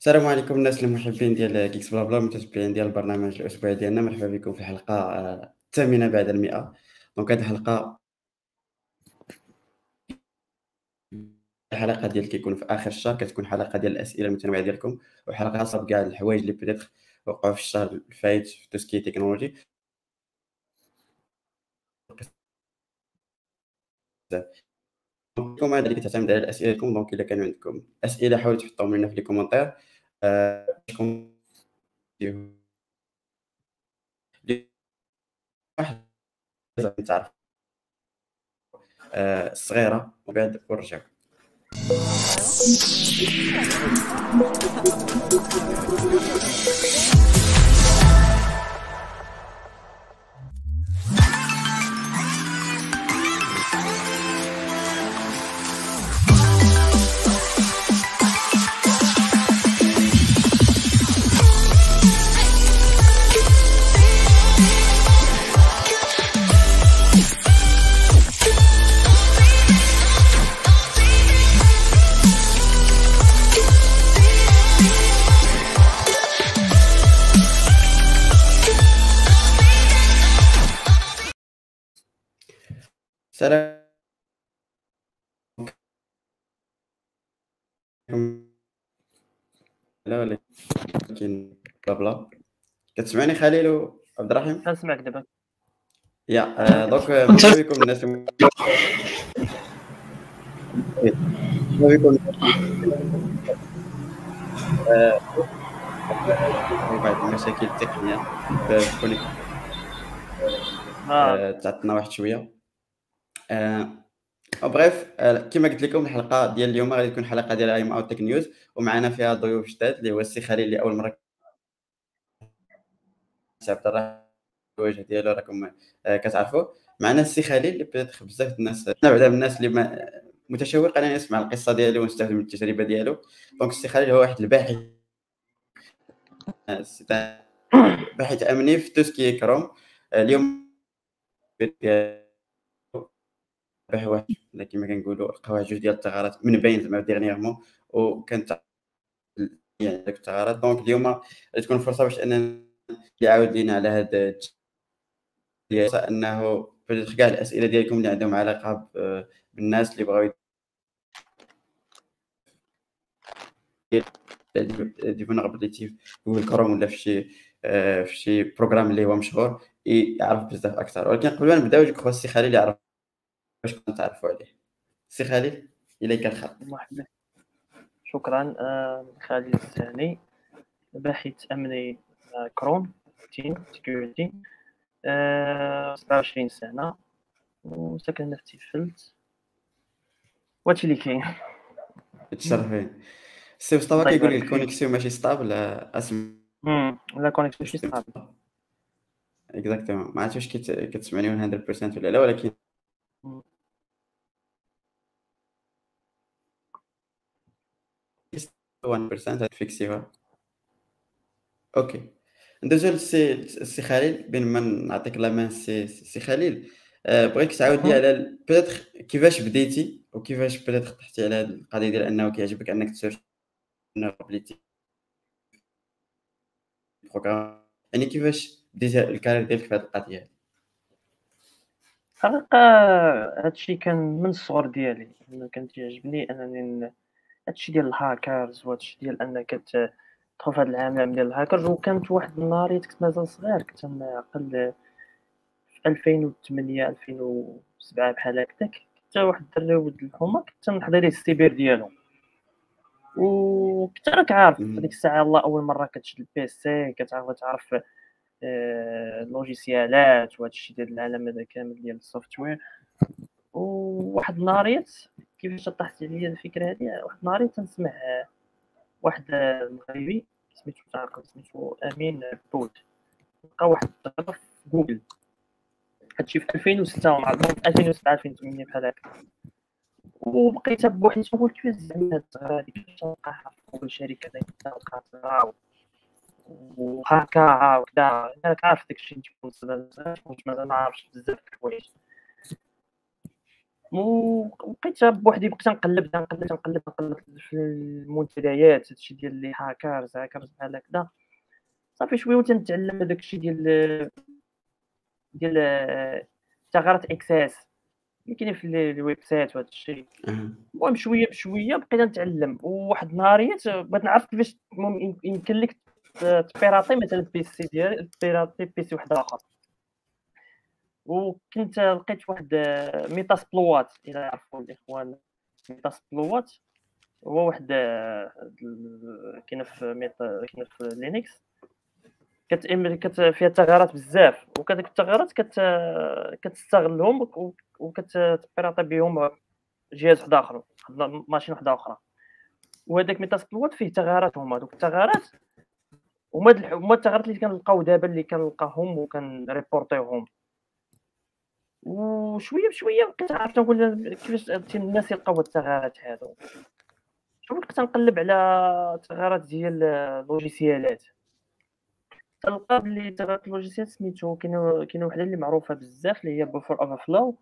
السلام عليكم الناس المحبين ديال Geeks Blabla متتبعين ديال البرنامج الأسبوعي ديالنا. مرحبا بكم في الحلقة آه، الثامنة بعد المئة. donc هذه الحلقة الحلقة ديال كيكون في آخر الشهر كتكون حلقة ديال الأسئلة المتنوعة ديالكم وحلقة خاصة بكاع الحوايج اللي بدات وقعوا في الشهر الفايت في tout ce qui technologie. donc هذا اللي كتعتمد على اسئلتكم donc إلا كان عندكم أسئلة حاولوا تحطوهم لنا في les commentaires. آه، واحد تعرف آه، الصغيره ومن بعد ونرجعوا سلام. لا ولكن بلا بلا. كتسمعني خليل وعبد الرحيم؟ كنسمعك دابا. يا آه، دونك آه، مرحبا بكم الناس مرحبا بكم بعض المشاكل التقنية في آه. آه، تعطلنا واحد شوية. آه، bref آه، كما قلت لكم الحلقة ديال اليوم غادي تكون حلقة ديال AMA و tech news ومعنا فيها ضيوف جداد اللي هو السي خليل اللي أول مرة عبد الوجه ديالو راكم آه، كتعرفوا معنا السي خليل اللي بدات بزاف الناس أنا بعدا من الناس اللي ما متشوق أنا نسمع القصة ديالو ونستافد من التجربة ديالو. donc السي خليل هو واحد الباحث آه، باحث أمني في توسكي كروم آه، اليوم ولا كما كنقولوا لقاو جوج ديال الثغرات من بين زعما ديغنيغمون وكانت يعني ديك الثغرات دونك اليوم تكون فرصة باش أننا يعاود لينا على هذا ديال أنه كاع الأسئلة ديالكم اللي عندهم علاقة بالناس اللي بغاو دي vulnerability في Google Chrome ولا في شي في شي programme اللي هو مشهور يعرف بزاف أكثر. ولكن قبل ما نبداو جو السي خليل يعرف باش كنتعرفوا عليه. سي خليل اليك الخط مرحبا شكرا. آه، خالد الثاني. باحث أمني Chrome team security آه، 27 سنة. وساكن هنا في تيفلت. وهادشي اللي كاين تشرفين. السي مصطفى الله كيقول فيك. ال connexion ماشي stable اسم la connexion ماشي صعب exactement ما عرفتش واش كت- كتسمعني 100% ولا لا ولكن 1% تفيكسيوها OK. ندوزو للسي السي خليل بين ما نعطيك la main سي سي خليل. آه، بغيتك تعاود لي. على بيتر كيفاش بديتي وكيفاش بيتر طحتي على هذه القضية ديال أنه كيعجبك أنك ت search vulnerability programme يعني كيفاش بديتي ال carrière ديالك في هذه القضية هذه حقيقة هادشي كان من الصغر ديالي. كان تيعجبني أنني ن- هادشي ديال الهاكرز وهادشي ديال أنك ت- تدخل في هاد العالم ديال الهاكرز. وكانت واحد النهار كنت مازال صغير كنت نعقل في 2008 2007 بحال هكداك كنت واحد الدري ولد الحومة كنت نحضر ليه السيبر ديالو وكنت راك عارف مم. هذيك الساعة الله أول مرة كتشد ال PC كتعرف تعرف آه، ال logiciel ات وهذا الشيء ديال العالم هذا كامل ديال ال software. وواحد النهار كيفاش طاحت عليا الفكرة هذه؟ واحد النهار تنسمع آه، واحد آه، مغربي سميتو تعرف سميتو أمين بود لقى واحد الثغره في جوجل. هادشي في 2006 ومع 2007 2008 بحال هكا. وبقيت بوحدي تنقول كيفاش زعما هاد الثغره هادي؟ كيفاش نلقاها في كل شركة؟ ثغره وهكا وكذا. أنا عارف داكشي مازال ما عارفش بزاف د الحوايج. وبقيت بوحدي بقيت نقلب تنقلب تنقلب تنقلب في المنتديات هادشي ديال les hackers hackers بحال هكذا. صافي شوية وتنتعلم هذاك الشيء ديال ديال ثغرات XSS. اللي كاينين في ال website وهذا الشيء المهم شوية بشوية بقيت نتعلم. وواحد النهار بغيت نعرف كيفاش يمكن لك ت pirater مثلا PC ديال ت pirater PC واحد آخر. وكنت لقيت واحد Metasploit إلى يعرفوا الإخوان Metasploit هو واحد كاين في Meta كاين في Linux كت كت فيها ثغرات بزاف. وكذلك الثغرات كت كتستغلهم وكت pirater بهم جهاز واحد آخر machine واحدة أخرى. وهذاك Metasploit فيه ثغرات هما. دوك الثغرات هما الثغرات اللي كنلقاو دابا اللي كنلقاهم وكن report يوهم. وشوية بشوية بقيت عرفت نقول كيفاش الناس يلقاو الثغرات هادو. شوف بقيت نقلب على ثغرات ديال ال logiciel ات. تلقى بلي ثغرات ال logiciel سميتو كاينة كاينة وحدة اللي معروفة بزاف اللي هي buffer overflow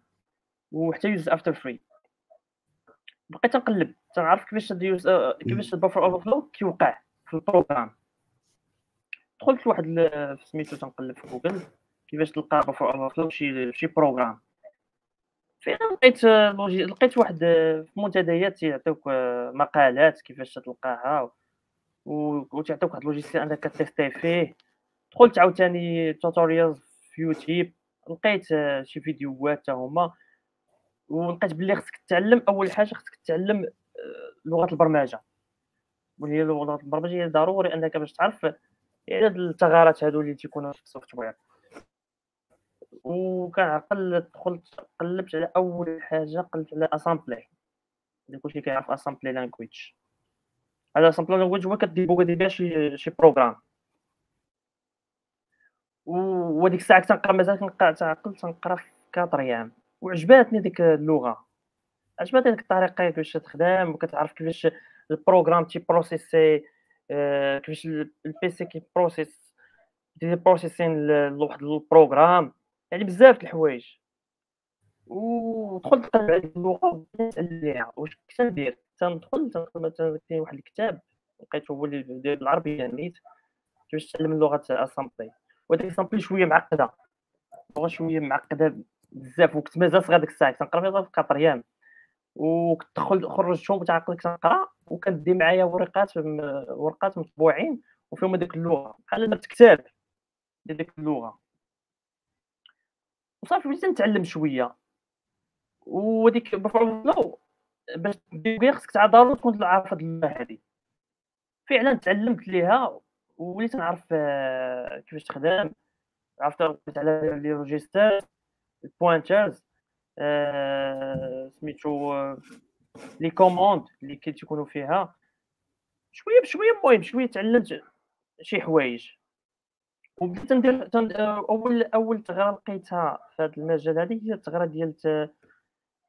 وحتى use after free بقيت نقلب تنعرف كيفاش use كيفاش ال buffer overflow كيوقع في ال programme. دخلت لواحد سميتو تنقلب في جوجل كيفاش تلقى buffer over شي شي programme فين لقيت logi لقيت واحد في منتديات يعطيوك مقالات كيفاش تلقاها وتعطيوك واحد logiciel انك tester فيه. دخلت عاوتاني tutorials في يوتيوب. لقيت شي فيديوهات حتى هما. ولقيت بلي خصك تتعلم أول حاجة خصك تتعلم لغة البرمجة. وهي لغة البرمجة هي ضروري أنك باش تعرف يعني هاد الثغرات هادو اللي تيكونوا في ال software وكنعقل دخلت قلبت على أول حاجة قلت على assembly اللي كلشي كيعرف assembly language هذا assembly language هو ك débugger بها شي شي programme وديك الساعة كنت نقرا مازال كنقرأ تعقل تنقرأ في 4 أيام وعجباتني ديك اللغة. عجباتني ديك الطريقة كيفاش تخدم وكتعرف كيفاش ال programme تي process ي آه، كيفاش ال PC كي process دير processing لواحد ال programme يعني بزاف د الحوايج. ودخلت نقلب على اللغة نسال واش كنت ندير تندخل تندخل مثلا كاين واحد الكتاب لقيته هو اللي داير بالعربيه نيت كيفاش تعلم اللغة assembly وديك assembly شوية معقدة اللغة شوية معقدة بزاف وكنت مازال صغير ديك الساعة كنت نقرأ فيها في 4 أيام وكنت دخل خرجتهم وتعقل كنت نقرا وكندي معايا ورقات ورقات مطبوعين وفيهم هذيك اللغة. بحال درت كتاب ديال ديك اللغة. وصافي بديت نتعلم شوية. وديك buffer باش تبدا خصك ضروري تكون عارف هاد اللغة هادي. فعلا تعلمت ليها وليت نعرف آه، كيفاش تخدم. عرفت على les registres ال pointers آه، سميتو les commandes اللي كيتكونوا فيها. شوية بشوية المهم شوية تعلمت شي حوايج. وبديت ندير اول أول ثغره لقيتها في هذا المجال هذه هي الثغره ديال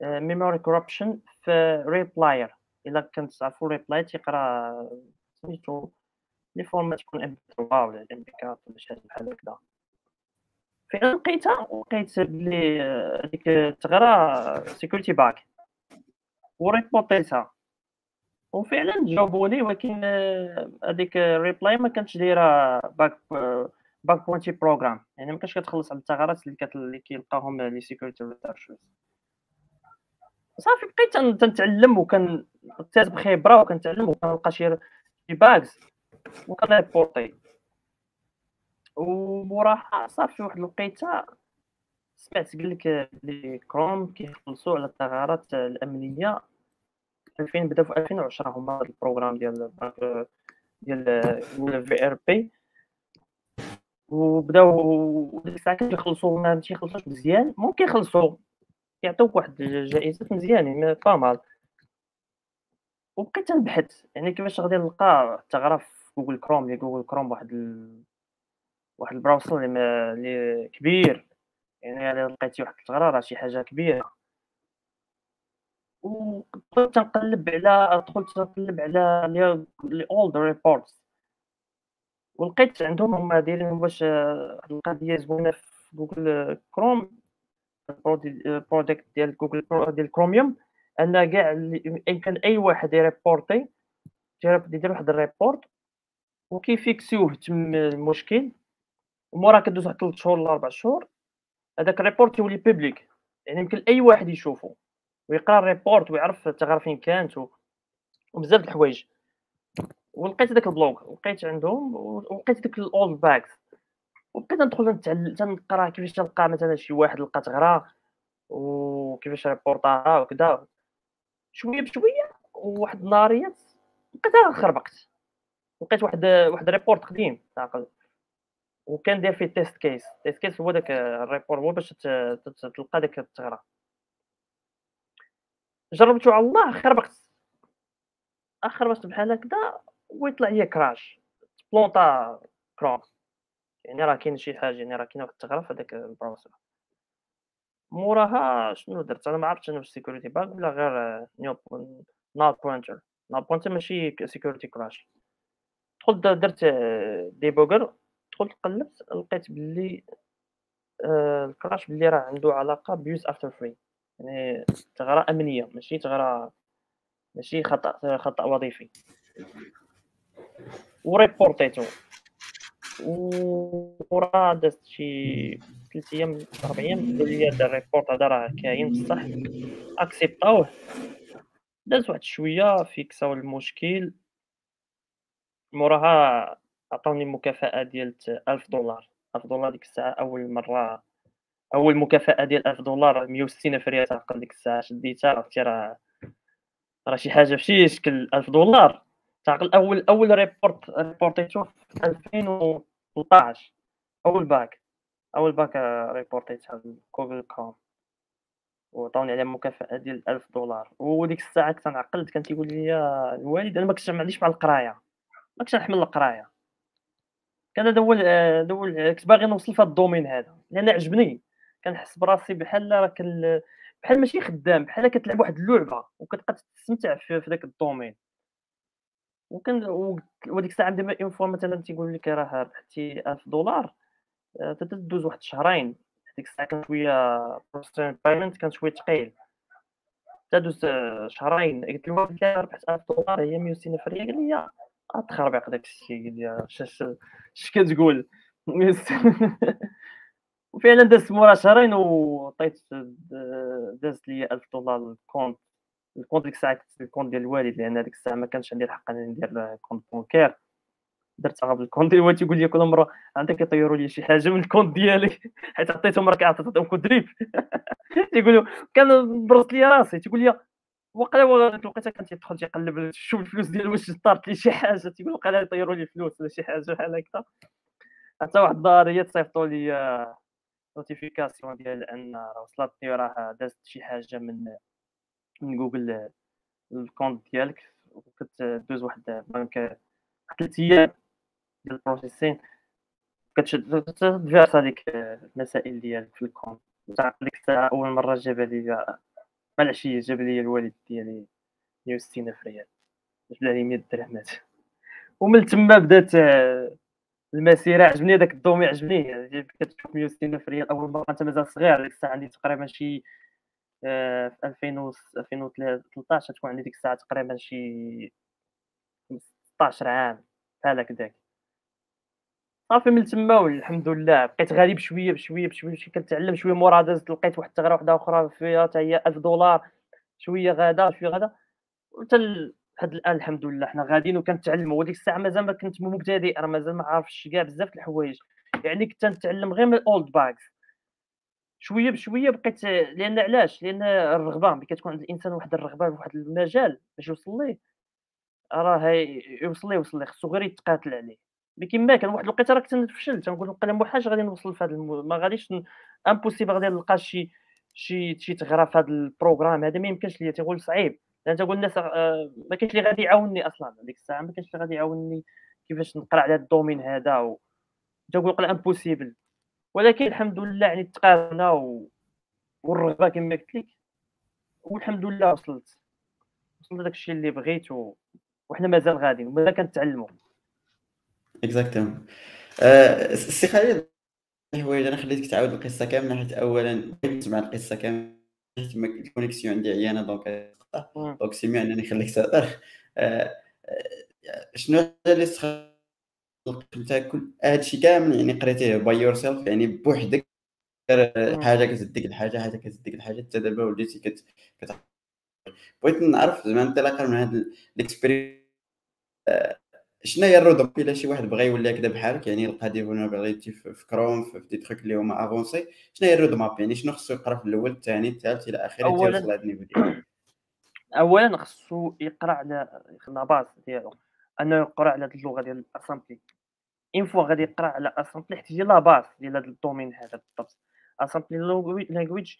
memory corruption في RealPlayer إلا كنت تعرفوا RealPlayer تيقرا سميتو les formats تكون MP3 ولا MP4 ولا شي حاجة بحال هكذا. فين لقيتها لقيت بلي هذيك الثغره security bug و reportيتها وفعلا جاوبوني ولكن هذيك RealPlayer ما كانتش دايرة bug bug bounty program. يعني ما كانش كتخلص على الثغرات اللي. اللي كيلقاهم les security researchers صافي بقيت تنتعلم تناخذ خبرة وكنتعلم وكنلقى شي bugs وكن reporti وموراها صافي واحد الوقيتة سمعت قال لك بلي كروم كيخلصوا على الثغرات الأمنية. 2000 بدا في 2010 هما ال program ديال ديال VRP وبداو ديك الساعة كيخلصوا ما تيخلصوش مزيان ممكن يخلصوا يعطوك واحد جائزات مزيانين با مال. وبقيت نبحث يعني كيفاش غادي نلقى ثغره في Google Chrome اللي Google Chrome واحد ال... واحد ال browser اللي, اللي كبير يعني الا لقيتي واحد الثغره راه شي حاجة كبيرة. وكنت نقلب على دخلت نقلب على les old reports ولقيت عندهم هما دايرين واش واحد القضية زوينة في Google Chrome ال product ديال جوجل ديال كروميوم أن كاع يمكن أي واحد ي reporti يدير واحد ال report وكي fixiوه تم المشكل ومورا كدوز واحد 3 شهور ولا 4 شهور هذاك ال report يولي public يعني يمكن أي واحد يشوفه ويقرأ ال report ويعرف الثغره فين كانت. وبزاف د الحوايج ولقيت هذاك ال blog لقيت عندهم ولقيت ديك ال old bugs. وبقيت ندخل تنقرا كيفاش تلقى مثلا شي واحد لقى ثغره وكيفاش reportاها وكذا شوية بشوية وواحد النهاريات لقيتها خربقت. لقيت واحد واحد report قديم تعقل. وكان داير فيه test case test case هو داك ال report هو باش تلقى داك الثغره جربتو على الله خربقت. اخر باش بحال هكذا. ويطلع ليا crash. planta Chrome يعني راه كاين شي حاجة يعني راه كاينة واحد الثغره في هذاك ال browser موراها شنو درت؟ أنا ما عرفتش أنا واش security bug ولا غير null null pointer null pointer ماشي security crash دخلت درت debugger دخلت قلبت لقيت بلي آه، ال crash بلي راه عنده علاقة ب use after free يعني ثغره أمنية ماشي ثغره ماشي خطأ خطأ وظيفي. و reportيتو وراه دازت شي ثلاث أيام أربع أيام قال لي هذا ال report هذا راه كاين بصح. acceptاوه داز واحد شوية fixاو المشكل. موراها عطاوني مكافاه ديال 1000 دولار. 1000 دولار ديك الساعة أول مرة أول مكافأة ديال 1000 دولار 160 الف ريال تعقل ديك الساعة شديتها عرفتي راه راه شي حاجة بشي شكل 1000 دولار. تعقل اول أول report reportيتو في 2013 أول bug. أول bug reportيتها Google Chrome وعطاوني عليها مكافأة ديال 1000 دولار. وديك الساعة كنت نعقلت كان تيقول لي الوالد أنا ما كنتش ما مع القراية. ما كنتش نحمل القراية. كان هذا هو هذا هو كنت باغي نوصل في ال domaine هذا. لأن عجبني. كنحس براسي بحال راه بحال ماشي خدام بحال كتلعب واحد اللعبة. وكتبقى تستمتع في, في ذاك ال domaine. وكان وديك الساعة ديما une fois مثلا تيقول لك راه ربحتي 1000 دولار آه، تدوز واحد شهرين ديك الساعة كان شوية processing payment كان شوية ثقيل تدوز شهرين قلت له ربحت 1000 دولار هي 160 ألف ريال قال لي تخربق داك الشيء قال لي اش كتقول؟ وفعلا دازت مورا شهرين وعطيت دازت لي 1000 دولار ل compte. ال compte ديك الساعة كنت ال compte ديال الوالد لأن هذيك الساعة ما كانش عندي الحق أنني ندير compte bancaire. درتها بال compte ديال الوالد تيقول لي كل مرة عندك يطيروا لي شي حاجة من ال compte ديالي. حيت عطيتهم راك عطيتهم code RIB تيقولوا كان برص لي راسي تيقول لي وقيلا لقيتها كان تيدخل تيقلب شوف الفلوس ديال واش طارت لي شي حاجة. تيقول وقيلا يطيروا لي الفلوس ولا شي حاجة بحال هكا حتى واحد النهار هي تصيفطوا لي notification ديال أن راه وصلتني راه دازت شي حاجة من من Google ل compte ديالك وكتدوز واحد بانك ثلاث أيام ديال ال processing. كت verse هذيك المسائل ديالك في ال compte. ديك الساعة أول مرة جاب لي مع العشية جاب لي الوالد ديالي 160 ألف ريال. جاب لي 100 درهمات ومن تما بدات المسيرة عجبني هذاك ال domaine عجبني. كتشوف 160 ألف ريال أول مرة أنت مازال صغير ديك الساعة عندي تقريبا شي في 2013 تكون عندي ديك الساعة تقريبا شي 16 عام بحال هكذاك. صافي من تما والحمد لله. بقيت غادي بشويه بشويه بشويه بشويه كنتعلم شوية مورا دازت لقيت واحد الثغره واحدة أخرى فيها حتى هي 1000 دولار شوية غادا شوية غادا حتى هاد الآن الحمد لله حنا غاديين وكنتعلموا وديك الساعة مازال ما كنت مبتدئ راه مازال ما عارفش كاع بزاف الحوايج. يعني كنت نتعلم غير من الاولد باكس شوية بشويه بقيت لأن علاش؟ لأن الرغبة ملي كتكون عند الإنسان واحد الرغبة واحد المجال باش يوصل ليه راه يوصل ليه يوصل ليه خصو غير يتقاتل عليه. مي كيما كان واحد الوقيتة راه كنت نفشل تنقول نقول مو حاجة غادي نوصل في هذا ما غاديش impossible غادي نلقى شي شي شي ثغرة في هذا ال programme هذا ما يمكنش ليا تيقول صعيب. لأن تقول الناس آه، ما كاينش اللي غادي يعاونني أصلا ديك الساعة. ما كاينش اللي غادي يعاونني كيفاش نقرأ على ال domaine هذا و تقول impossible ولكن الحمد لله يعني تقارنا و... والرغبه كما قلت لك والحمد لله وصلت. وصلت لداك الشيء اللي بغيت و... وحنا مازال غاديين ومازال كنتعلموا exactement السي خالد الحوايج أنا خليتك تعاود القصة كاملة حيت اولا بغيت نسمع القصة كاملة حيت ال connexion عندي عيانة donc donc c'est mieux أنني نخليك تهضر آه، آه، شنو الحاجة اللي انت كل هادشي كامل يعني قريتيه by yourself يعني بوحدك حاجة كتديك الحاجة حاجة كتديك الحاجة حتى دابا وليتي كت, كت... بغيت نعرف زعما انطلاقا من هاد ال experience شنو هي ال road إلا شي واحد بغى يولي هكذا بحالك يعني يلقى des vulnerabilities في كروم في دي تخيك اللي هما avancés شنو هي ال roadmap؟ يعني شنو خصو يقرا في الأول الثاني الثالث إلى آخره اولا يوصل لهاد ال niveau اولا خصو يقرأ على la base ديالو أنه يقرأ على هاد اللغة ديال ال assembly. une fois غادي يقرا على assembly حيت هي la base ديال هاد ال domaine هذا بالضبط assembly language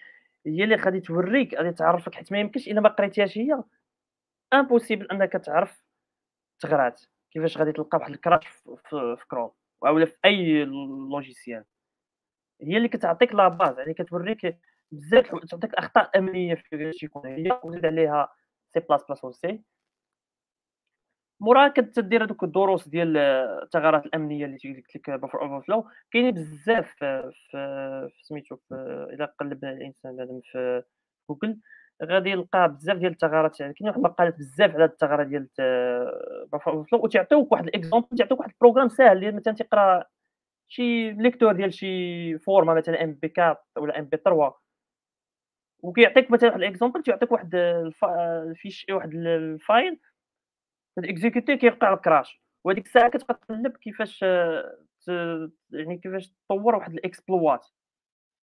هي اللي غادي توريك غادي تعرفك حيت ما يمكنش الا ما قريتيهاش هي impossible انك تعرف ثغرات كيفاش غادي تلقى واحد ال crash في, كروم اولا في اي logiciel هي اللي كتعطيك la base يعني كتوريك بزاف تعطيك الاخطاء الامنيه في شي يكون هي وزيد عليها سي بلاس بلاس و سي موراها كتدير هذوك الدروس ديال الثغرات الأمنية اللي قلت لك buffer overflow كاينين بزاف في في سميتو إلا قلب الإنسان في جوجل غادي يلقى بزاف ديال الثغرات يعني كاين واحد المقالات بزاف على الثغره ديال buffer overflow وتعطيوك واحد exemple تعطيوك واحد programme ساهل اللي مثلا تيقرا شي lecteur ديال شي format مثلا MP4 ولا MP3 وكيعطيك مثلا واحد ال exemple تيعطيك واحد ال fiche واحد ال file ال exécuter كيوقع ال crash وهذيك الساعة كتبقى تقلب كيفاش يعني كيفاش تطور واحد ال exploit.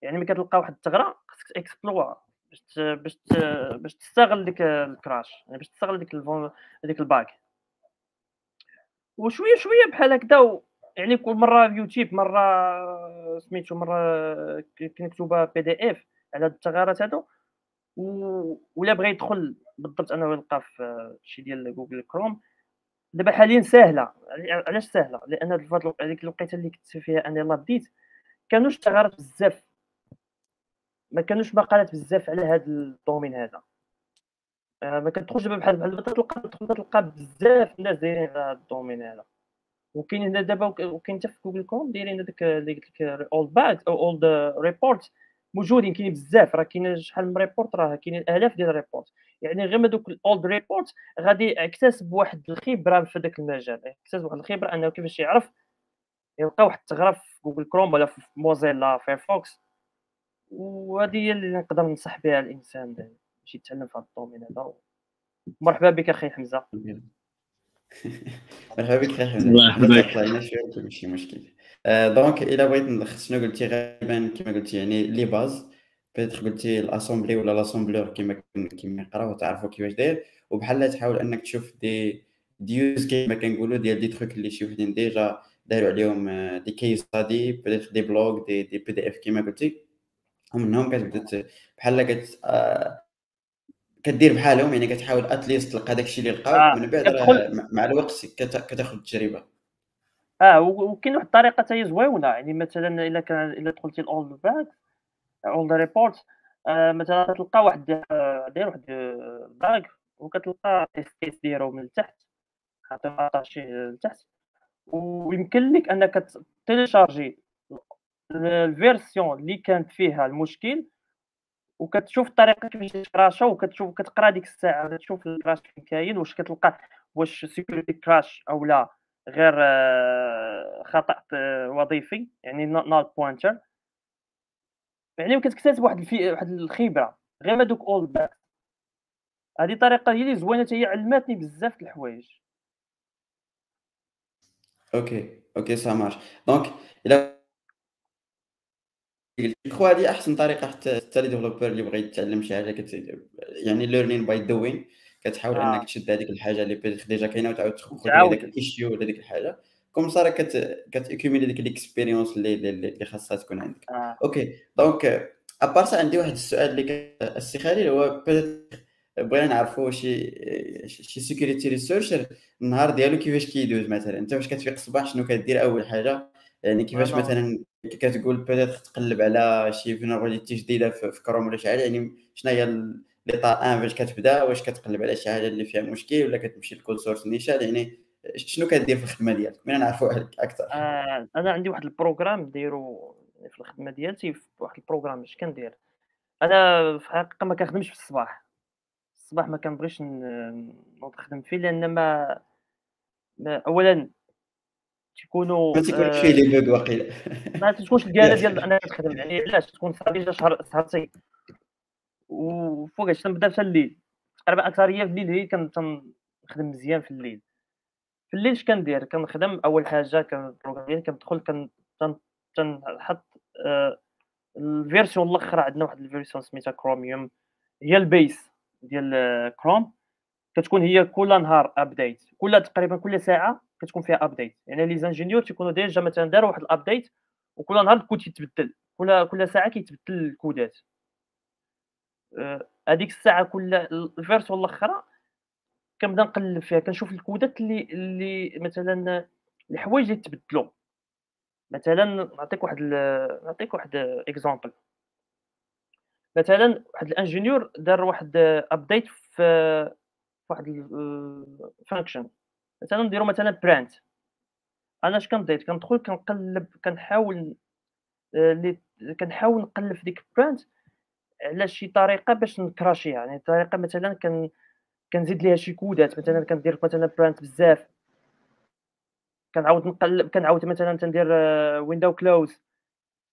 يعني ملي كتلقى واحد الثغرة خصك exploit باش باش باش تستغل ديك ال crash يعني باش تستغل ديك ديك ال bug. وشوية شوية بحال هكذا يعني كل مرة يوتيوب مرة سميتو مرة كنكتبها PDF على الثغرات هادو. ولا بغى يدخل بالضبط انه يلقى في شي ديال جوجل كروم دابا حاليا ساهلة. علاش ساهلة؟ لأن هذيك الوقيتة اللي كنت فيها أنا يلاه بديت كانوش ثغرات بزاف. ما كانوش مقالات بزاف على هذا ال domaine هذا. آه، ما كتدخلش دابا بحال بحال تلقى تلقى بزاف الناس دايرين هذا ال domaine هذا. وكاين هنا دابا وكاين حتى في جوجل كروم دايرين هذاك اللي قلت لك old bug أو old report موجودين كاينين بزاف راه كاين شحال من report راه كاينين آلاف ديال ال report. يعني غير دوك ال old report غادي يكتسب واحد الخبرة في ذاك المجال. يكتسب واحد الخبرة أنه كيفاش يعرف يلقى واحد الثغره في جوجل كروم ولا في موزيلا فايرفوكس. وهذه هي اللي نقدر ننصح بها الإنسان باش يتعلم في هذا ال domaine هذا. مرحبا بك أخي حمزة. مرحبا بك حمزه الله يحفظك. ماشي مشكل donc إلا بغيت نلخص شنو قلتي غالبا كما قلتي يعني les bases peut-être قلتي ال assembly ولا l'assembleur كما كما يقراو تعرفوا كيفاش داير. وبحال تحاول أنك تشوف des ديوز كيما كنقولوا ديال des trucs اللي شي وحدين déjà داروا عليهم des case study peut-être des blogs des des PDF كيما قلتي. ومنهم كتبدا بحال كت كدير بحالهم يعني كتحاول at least تلقى داكشي اللي لقاو آه. من بعد مع الوقت كتاخذ التجربة آه وكاين واحد الطريقة حتى هي زوينة يعني مثلا إلا كان إلا دخلتي ال old bug old report مثلا تلقى واحد آه، داير واحد bug وكتلقى السبيس ديالو من التحت حاطين شي لتحت ويمكن لك أنك télécharger ال version اللي كانت فيها المشكل وكتشوف الطريقة كيفاش تكراشا وكتشوف كتقرا ديك الساعة تشوف ال crash فين كاين واش كتلقى واش security crash أو لا غير آه، خطأ آه، وظيفي يعني null pointer يعني كتكتسب واحد الفي... واحد الخبرة غير ما دوك old bug هذه طريقة هي اللي زوينة هي علماتني بزاف الحوايج. OK OK ça donc إلى خو هذه أحسن طريقة حتى حتى les developers اللي بغى يتعلم شي حاجة كت... يعني learning by doing كتحاول آه. إنك تشد هذيك الحاجة اللي peut-être déjà كاينة وتعاود تخرج هذاك ال issue ولا ديك الحاجة. comme ça راه كت ديك ال expérience اللي اللي خاصها تكون عندك. آه. OK. donc après عندي واحد السؤال اللي السي خالد هو بغينا نعرفوا شي شي security researcher النهار ديالو كيفاش كيدوز مثلا؟ أنت واش كتفيق الصباح؟ شنو كدير أول حاجة؟ يعني كيفاش مثلا كتقول peut-être تقلب على شي vulnerability جديدة في كروم ولا شي حاجة يعني شنو هي لي طا ان فاش كتبدأ؟ واش كتقلب على شي حاجة اللي فيها مشكل ولا كتمشي ل code source نيشان؟ يعني شنو كدير في الخدمة ديالك؟ بغينا نعرفوا أكثر. آه أنا عندي واحد ال programme دايرو في الخدمة ديالتي في واحد ال programme اش كندير؟ أنا في الحقيقة ما كنخدمش في الصباح. الصباح ما كنبغيش نخدم فيه لأن ما اولا تيكونوا ما تيكونش فيه les bugs واقيلا. ما تكونش ال calme ديال انك تخدم. يعني علاش؟ تكون صافي شهر سهرتي وفوقاش تنبدا حتى الليل. تقريبا أكثرية في الليل هي كنخدم مزيان في الليل. في الليل اش كندير؟ كنخدم أول حاجة كنبروغرامي كندخل كنحط آه، ال version الآخر عندنا واحد ال version سميتها كروميوم هي ال base ديال كروم كتكون هي كل نهار update كل تقريبا كل ساعة كتكون فيها update يعني les ingénieurs تيكونوا déjà مثلا داروا واحد ال update وكل نهار الكود يتبدل. كل كل ساعة كيتبدل الكودات. آه، هذيك الساعة كل ال version الاخرى كنبدا نقلب فيها كنشوف الكودات اللي اللي مثلا الحوايج اللي تبدلوا مثلا نعطيك واحد نعطيك واحد exemple مثلا واحد ال ingénieur دار واحد update في واحد ال function مثلا نديرو مثلا print أنا اش كندير كندخل كنقلب كنحاول اللي كنحاول نقلب في ديك print على شي طريقة باش نكراشيها يعني طريقة مثلا كن كنزيد ليها شي كودات. مثلا كندير مثلا print بزاف. كنعاود نقلب كنعاود مثلا تندير window آه، close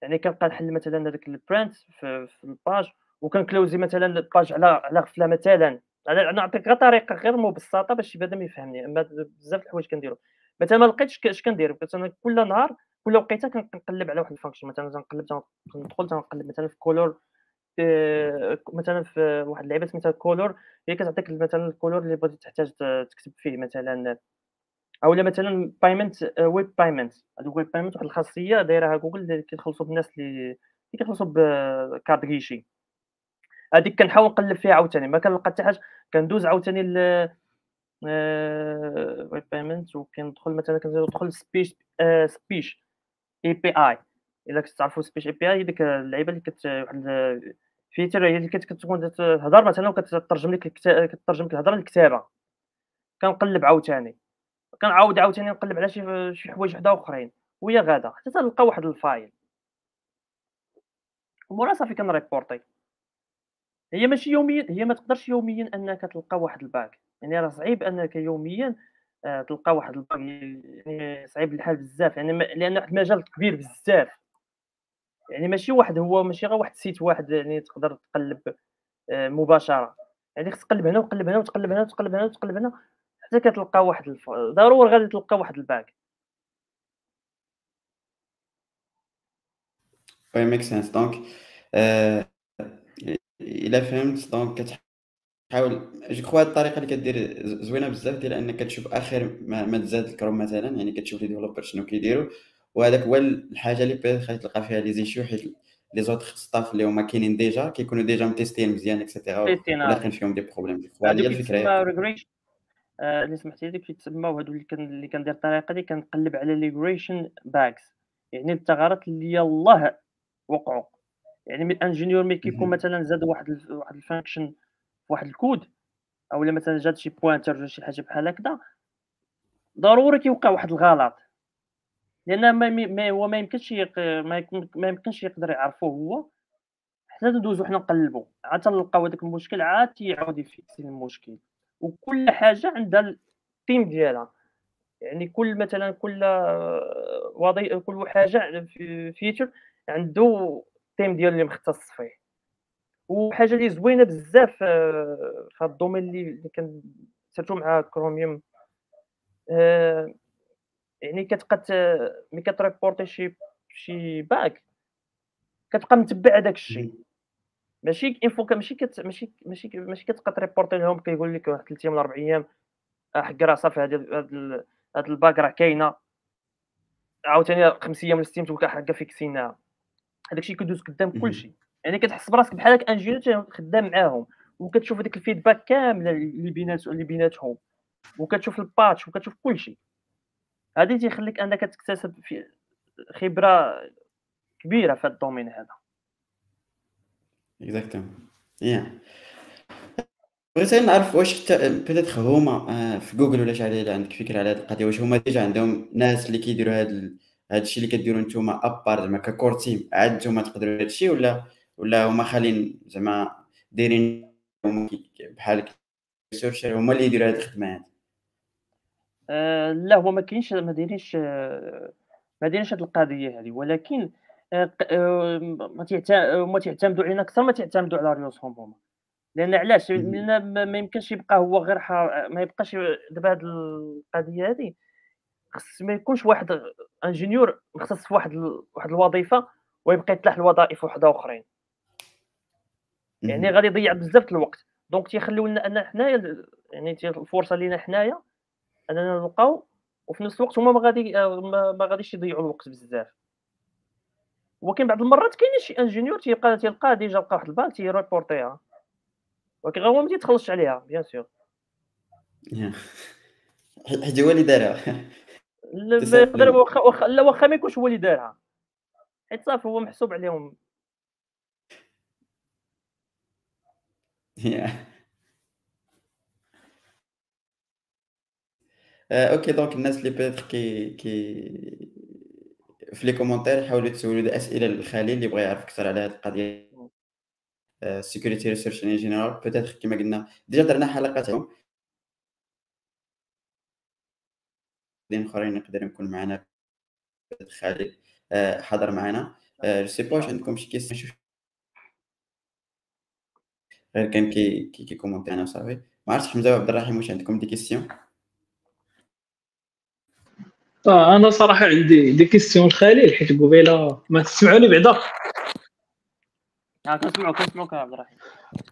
يعني كنبقى نحل مثلا هذاك ال print في, في ال page وكنكلوزي مثلا ال page على على غفلة مثلا. أنا نعطيك غير طريقة غير مبسطة باش بنادم يفهمني أما بزاف الحوايج كنديرو. مثلا ما لقيتش اش كندير؟ مثلا كل نهار كل وقيتة كنقلب على واحد ال function مثلا تنقلب تندخل تنقلب. مثلا في color مثلا في واحد اللعيبة سميتها color هي كتعطيك مثلا ال couleur اللي بغيتي تحتاج تكتب فيه. مثلا أولا مثلا payment web payment هذا web payment واحد الخاصية دايرها جوجل اللي كيخلصوا بالناس اللي كيخلصوا ب carte guichet هذيك كنحاول نقلب فيها عاوتاني ما كنلقى حتى حاجة كندوز عاوتاني ل web payment وكندخل مثلا كندخل speech speech API إلا تعرفوا speech API ديك اللعيبة اللي كت واحد feature هي اللي كتكون تهضر مثلا وكترجم لك كترجم لك الهضرة للكتابه كنقلب عاوتاني. كنعاود عاوتاني نقلب على شي شي حوايج وحدة أخرين. وهي غادا حتى تلقى واحد ال faille. ومورا صافي كنريبورتي هي ماشي يوميا هي ما تقدرش يوميا أنك تلقى واحد ال bug. يعني راه صعيب أنك يوميا آه، تلقى واحد ال bug. يعني صعيب الحال بزاف. يعني لأن واحد المجال كبير بزاف. يعني ماشي واحد هو ماشي غير واحد ال site واحد يعني تقدر تقلب آه، مباشرة. يعني خصك تقلب هنا وتقلب هنا وتقلب هنا وتقلب هنا وتقلب هنا حتى كتلقى واحد الف... ضروري غادي تلقى واحد ال bug. oui make sense donc إلا فهمت donc كتحاول je crois الطريقة اللي كدير زوينة بزاف ديال أنك كتشوف آخر ما, ما تزاد الكروم مثلا يعني كتشوف les développeurs شنو كيديروا وهذاك هو الحاجة اللي peut-être تلقى فيها les issues حيت les autres stuff اللي هما كاينين déjà كيكونوا ديجا متيستين مزيان et cetera ولاقين فيهم des problèmes هذه هي الفكرة آه، اللي سمحتي لي كيتسماو هادو اللي كان اللي كندير الطريقة دي كنقلب على regression bugs يعني الثغرات اللي يلاه وقعوا. يعني من ingénieur mais كيكون مثلا زاد واحد واحد ال function في واحد الكود أو مثلا جات شي pointer ولا شي حاجة بحال هكذا ضروري كيوقع واحد الغلط. لأن ما, ما هو ما يمكنش يق... ما, ما يمكنش يقدر يعرفه هو. حتى ندوزو حنا نقلبو. عاد تلقاو هذاك المشكل عاد تيعاود يفيكسي المشكل. وكل حاجة عندها ال team ديالها. يعني كل مثلا كل وظيفه كل حاجة في feature عنده ال team ديالو اللي مختص فيه. وحاجة اللي زوينة بزاف آه، في هذا ال domaine اللي surtout مع كروميوم آه، يعني كتبقى ملي كتريبورتي شي شي bug كتبقى متبع هذاك الشيء. ماشي info ماشي كت ماشي ماشي ماشي كتبقى تريبورتي لهم كيقول لك واحد 3 أيام ولا 4 أيام حق راه صافي هاد هاد ال bug راه كاينة. عاوتاني خمس أيام ولا ست أيام لك حقا فيكسيناها هذاك الشيء كيدوز قدام كلشي. يعني كتحس براسك بحال هكا ingénieur خدام معاهم وكتشوف هذيك ال feedback كامله اللي بينات اللي بيناتهم وكتشوف ال patch وكتشوف كلشي. هذه تيخليك انك تكتسب في خبرة كبيرة في ال domaine هذا. exactement يا بغيت نعرف واش peut-être هما آه، في جوجل ولا شي عندك فكرة على هذه القضية واش هما déjà عندهم ناس اللي كيديروا هاد هذا الشيء اللي كديروا نتوما à part زعما ك core team عاد نتوما تقدروا هذا الشيء ولا ولا هما خالين زعما دايرين بحال research هما اللي يديروا هذه الخدمة هذه آه لا هو ما كاينش ما دايرينش ما دايرينش هذه القضية هذه ولكن آه آه ما تعتمدوا علينا أكثر ما تعتمدوا على ريوسهم هما. لأن علاش؟ لأن ما يمكنش يبقى هو غير ما يبقاش دابا هذه القضية هذه خص ما يكونش واحد ingénieur مختص في واحد واحد الوظيفة ويبقى يطلع الوظائف وحدة أخرين. يعني غادي يضيع بزاف الوقت. donc تيخليو لنا أن حنايا يعني الفرصة لينا حنايا أننا نلقاو وفي نفس الوقت هما ما غادي ما غاديش يضيعوا الوقت بزاف. ولكن بعض المرات كاين شي ingénieur تيلقى تيلقى déjà لقى واحد ال bug تي reporter يها. ولكن هو ما تيتخلصش عليها bien sûr حيت هو اللي دارها. لا واخا لا واخا ما يكونش هو اللي دارها. حيت صافي هو محسوب عليهم. أوكي دونك الناس اللي بيتر كي كي في لي كومونتير يحاولوا يتسولوا أسئلة للخليل اللي بغى يعرف أكثر على هذه القضية. سيكوريتي ريسيرش ان جينيرال بيتيتر كما قلنا ديجا درنا حلقات اليوم اخرين يقدر يكون معنا خالد حضر معنا جو سي با واش عندكم شي كيسيون غير كان كي كي كي كومونتي أنا وصافي. ما عرفتش حمزة وعبد الرحيم واش عندكم دي كيسيون آه أنا صراحة عندي des questions الخليل حيت قبيلة ما تسمعوني بعدا. آه كنسمعوك كنسمعوك عبد الرحيم.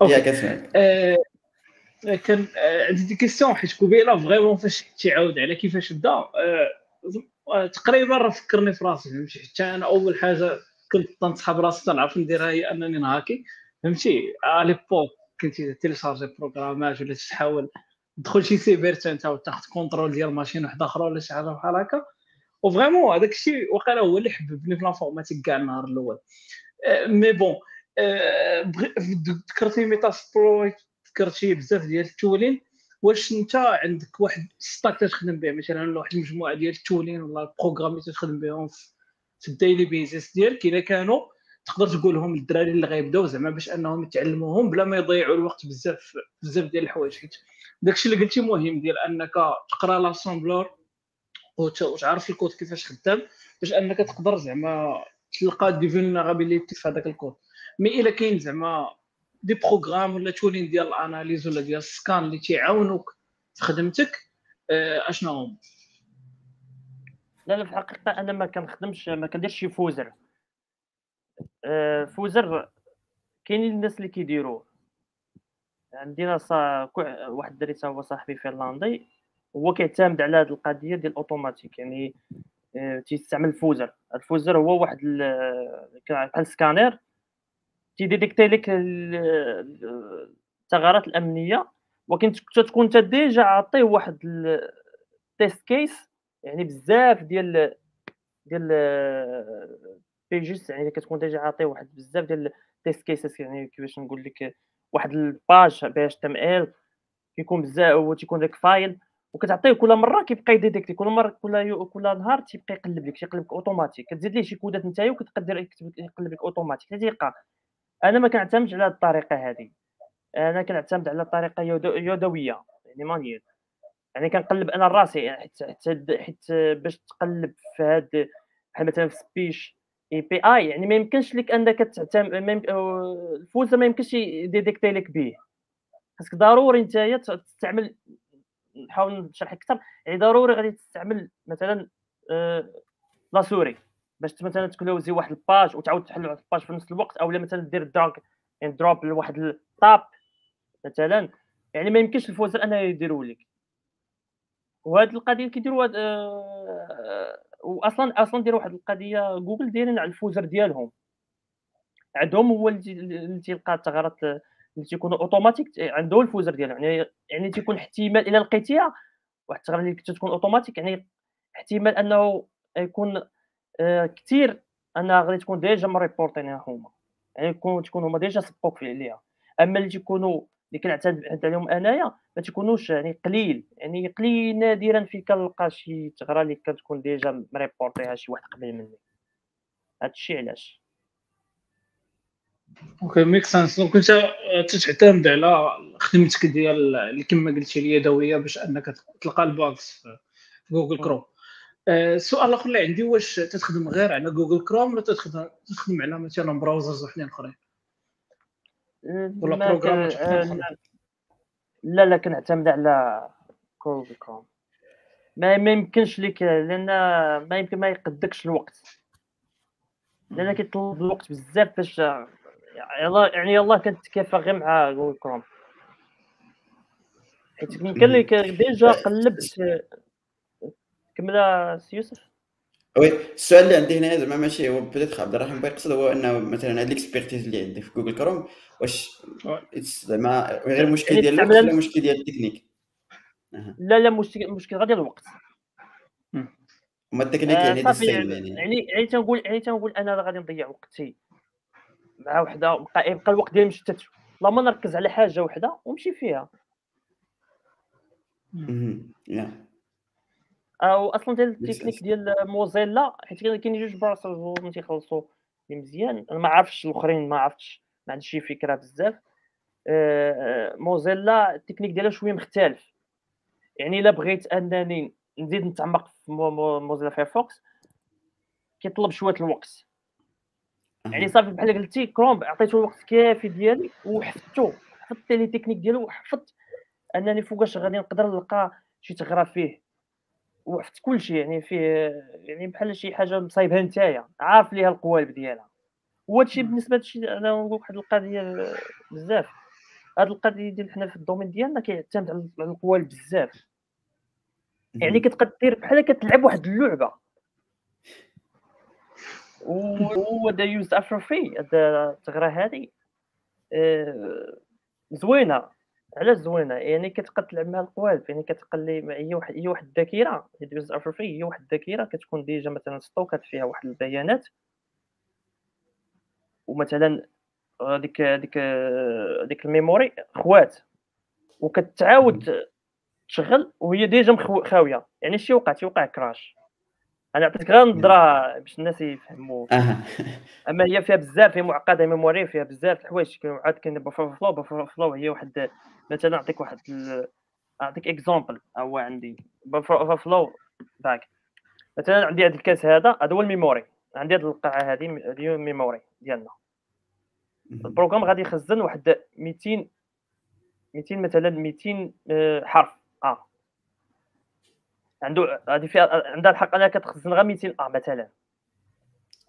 يا كنسمعك. آه كان آه عندي des questions حيت قبيله vraiment فاش تيعاود على كيفاش بدا آه تقريبا راه فكرني في راسي فهمتي؟ حتى أنا أول حاجة كنت تنصحاب راسي تنعرف نديرها هي أنني نهاكي فهمتي؟ على l'époque كنتي télécharger programme ات ولا تحاول تدخل شي سيبر أنت وتاخذ contrôle ديال machine واحدة أخرى ولا شي حاجة بحال هكا. و vraiment هذاك الشيء وقيلا هو اللي حببني في l'informatique كاع النهار الأول. mais bon ذكرتي Metasploit ذكرتي بزاف ديال ال tool ين. واش انت عندك واحد stack تخدم به؟ مثلا واحد المجموعة ديال التولين ولا البروغرامي تخدم بهم في ال daily basis ديالك؟ الا كانوا تقدر تقول لهم للدراري اللي غيبداو زعما باش أنهم يتعلموهم بلا ما يضيعوا الوقت بزاف بزاف ديال الحوايج. حيت داكشي اللي قلتي مهم ديال أنك تقرأ l'assembleur وتعرف الكود كيفاش خدام باش أنك تقدر زعما تلقى des vulnérabilités في هذاك ال code. mais إلا كاين زعما des programmes ولا tool ين ديال ال analyse ولا ديال ال scan اللي تيعاونوك في خدمتك آه، أشنو هما؟ لا لا في الحقيقة أنا ما كنخدمش ما كنديرش شي fuzzer. آه، fuzzer كاينين الناس اللي كيديروه عندنا صا... واحد الدري هو صاحبي فنلندي هو كيعتمد على هذه القضية ديال الأوتوماتيك. يعني آه، تيستعمل ال fuzzer. ال fuzzer هو واحد بحال scanner. تي détecter لك الثغرات الأمنية ولكن تكون انت déjà عاطيه واحد ال test case يعني بزاف ديال ديال pages يعني كتكون déjà عاطيه واحد بزاف ديال ال test cases يعني كيفاش نقول لك واحد ال page HTML كيكون بزاف وتيكون داك file وكتعطيه كل مرة كيبقى ي détecter كل مرة كل كل نهار تيبقى يقلب لك تيقلب لك اوتوماتيك كتزيد ليه شي كودات نتايا وكتقدر يقلب لك اوتوماتيك تيقع. أنا ما كنعتمدش على الطريقة هذه. أنا كنعتمد على الطريقة يدوية يعني مانيير. يعني كنقلب أنا راسي حيت حيت حيت باش تقلب في هاد بحال مثلا في سبيش إي بي آي يعني ما يمكنش لك أنك تعتمد الفوز ما يمكنش يديتيكتي لك به. خاصك ضروري أنت تستعمل نحاول نشرح أكثر يعني ضروري غادي تستعمل مثلا آه لا sorry باش مثلا ت closer ي واحد ال page وتعاود تحل واحد ال page في نفس الوقت أو مثلا دير drag يعني drop لواحد ال tab مثلا. يعني ما يمكنش ال fuzzer أنه يديروا لك. وهاد القضية كيديروا آه واصلا أصلا ديروا واحد القضية جوجل دايرين على ال fuzzer ديالهم. عندهم هو اللي تيلقى الثغرات اللي تيكونوا اوتوماتيك عنده ال fuzzer ديالو. يعني يعني تيكون احتمال إلى لقيتيها واحد الثغرة اللي تكون اوتوماتيك يعني احتمال أنه يكون كثير انها غادي تكون ديجا مريبورتينها هما. يعني يكون تكون هما ديجا سبوك عليها أما اللي تيكونوا اللي كنعتمد عليهم أنايا ما تيكونوش يعني قليل. يعني قليل نادرا فين كنلقى شي ثغره اللي كتكون ديجا مريبورتيها شي واحد قبل مني. هادشي علاش. أوكي ميك سانس دونك انت تتعتمد على خدمتك ديال اللي كما قلتي اليدويه باش أنك تلقى ال bugs في جوجل كروم السؤال الآخر اللي عندي واش تخدم غير على جوجل كروم ولا تخدم تخدم على مثلا browsers وحدين أخرين؟ ولا أخرين؟ لا لا كنعتمد على جوجل كروم. ما ما يمكنش ليك لأن ما يمكن ما يقدكش الوقت. لأن كيطلب الوقت بزاف باش يعني يلاه كنتكافى غير مع جوجل كروم. حيت يمكن لك déjà قلبت كمل سي يوسف. oui السؤال اللي عندي هنا زعما ماشي هو بديت عبد الرحمن يقصد هو انه مثلا هاد l'expertise اللي عندك في جوجل كروم واش زعما غير مشكل يعني ديال الوقت ولا مشكل ديال التكنيك؟ لا لا مشكل مشكل غير ديال الوقت. هما التكنيك آه، يعني صافي ديال يعني. يعني يعني تنقول يعني تنقول أنا راه غادي نضيع وقتي مع وحدة بقى يبقى الوقت ديالي مشتت. اللهم نركز على حاجة وحدة ونمشي فيها. أصلا ديال la technique ديال موزيلا حيت كاين جوج browsers تيخلصوا لي مزيان. أنا ما عرفتش الأخرين ما عرفتش ما عنديش شي فكرة بزاف. آه، آه، موزيلا la technique ديالها شوية مختلف. يعني إلا بغيت أنني نزيد نتعمق في مو- مو- موزيلا فايرفوكس كيطلب شوية الوقت. يعني صافي بحال قلتي كروم عطيته الوقت كافي ديالي وحفظته حفظت les techniques ديالو وحفظت أنني فوقاش غادي نقدر نلقى شي ثغره فيه. وحفظت كل شيء يعني فيه يعني بحال شي حاجة مصايبها نتايا عارف ليها القوالب ديالها. وهذا الشيء مم. بالنسبة لشي أنا نقول واحد القضية بزاف. هاد القضية ديال حنا في le domaine ديالنا كيعتمد على القوالب بزاف. يعني كتبقى دير بحال كتلعب واحد اللعبة. وهو دا use after free الثغره هادي. آه، زوينة. علاش زوينة يعني كتبقى تلعب مع القوالب يعني كتقلي هي واحد هي واحد الذاكرة اللي use after free هي واحد الذاكرة كتكون déjà مثلا stock ات فيها واحد البيانات. ومثلا هذيك هذيك هذيك ال memory خوات وكتعاود تشغل وهي déjà مخو- خاوية يعني شي وقع تيوقع crash. أنا عطيتك غير نظرة باش الناس يفهموا. اما هي فيها بزاف هي معقدة memory فيها بزاف الحوايج. عاد كاين buffer overflow buffer overflow هي واحد مثلا نعطيك واحد نعطيك exemple هو عندي. buffer overflow bug مثلا عندي هذا الكاس هذا هذا هو ال memory. عندي هذه القاعة هذه هذه ال memory ديالنا. le programme غادي يخزن واحد 200 200 مثلا 200 آه، حرف. آه. عنده هذه فيها عندها الحق أنها كتخزن غير 200 آه مثلا.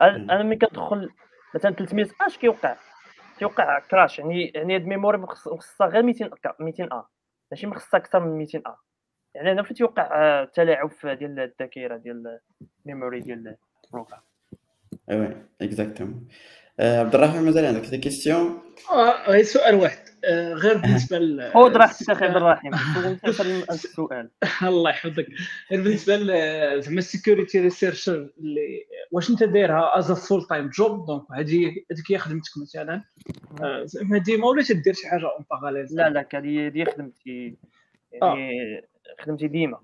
أنا ملي كندخل مثلا 300 أش كيوقع؟ كيوقع crash يعني يعني هاد ال memory مخص- مخصصة غير 200 ك- 200 ا ماشي مخصصة أكثر من 200 ا يعني أنا فين تيوقع آه، تلاعب في ديال الذاكرة ديال ال memory ديال le programme؟ ايوا exactement عبد الرحمن مازال عندك des questions آه غير سؤال واحد. آه، غير بالنسبة ل خذ راحتك أخي عبد الرحيم. السؤال. الله يحفظك. غير بالنسبة ل- زعما ال security researcher اللي واش أنت دايرها as full time job donc هذه هذيك هي خدمتك مثلا. آه، زعما ديما ولا تدير شي حاجة en parallèle لا لا هذه هذه خدمتي. يعني خدمتي ديما.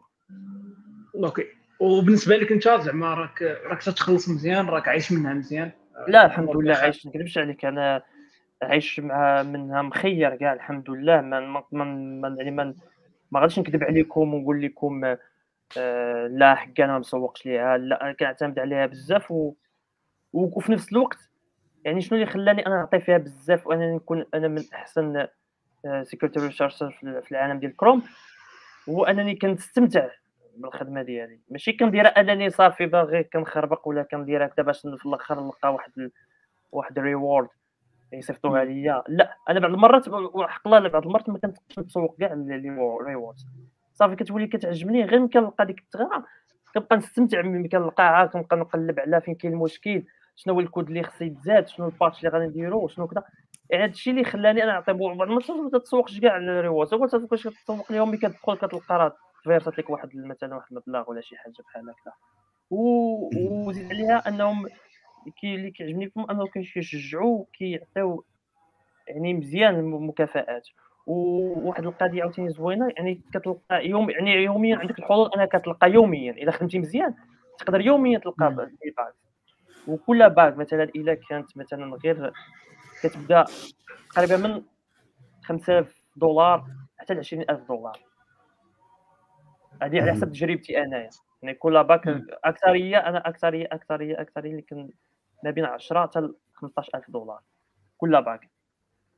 okay وبالنسبة لك أنت زعما راك راك تتخلص مزيان راك عايش منها مزيان. لا الحمد لله. عايش ما نكذبش عليك أنا عايش مع منها مخير كاع الحمد لله ما ما ما يعني ما ما غاديش نكذب عليكم ونقول لكم آه لا حق أنا ما مسوقش ليها لا أنا كنعتمد عليها بزاف و... وفي نفس الوقت يعني شنو اللي خلاني أنا نعطي فيها بزاف وانني نكون أنا من أحسن security researcher في العالم ديال كروم هو أنني كنستمتع بالخدمه ديالي. ماشي كنديرها انني صافي باغي كنخربق ولا كنديرها هكذا باش في الآخر نلقى واحد ال... واحد ال reward يصيفطوها ليا. لا أنا بعض المرات وحق الله بعض المرات ما كنتقدرش نتسوق كاع الريورد صافي كتولي كتعجبني. غير ملي كنلقى ديك الثغره كنبقى نستمتع ملي كنلقاها كنبقى نقلب على فين كاين المشكل شنو هو الكود اللي خصو يتزاد شنو الباتش اللي غادي نديرو شنو كذا. يعني هذا الشيء اللي خلاني أنا نعطي بعض المرات ما تتسوقش كاع الريورد تتسوقش كتسوق لهم ملي كتدخل كتلقى راه فيرسات لك واحد مثلا واحد المبلغ ولا شي حاجة بحال هكذا. و- وزيد عليها أنهم كي اللي كيعجبني فيهم أنهم كيشجعوا كيعطيو يعني مزيان المكافآت. وواحد القضية عاوتاني زوينة يعني كتلقى يوم يعني يوميا عندك الحظوظ أنك كتلقى يوميا. إذا خدمتي مزيان تقدر يوميا تلقى bug وكل bug مثلا اذا كانت مثلا غير كتبدأ تقريبا من 5000 دولار حتى ل 20000 دولار. هذه على حسب تجربتي انايا يعني كل باك أكثرية أنا أكثرية أكثرية أكثرية اللي كان ما بين 10 حتى 15000 دولار. كل باك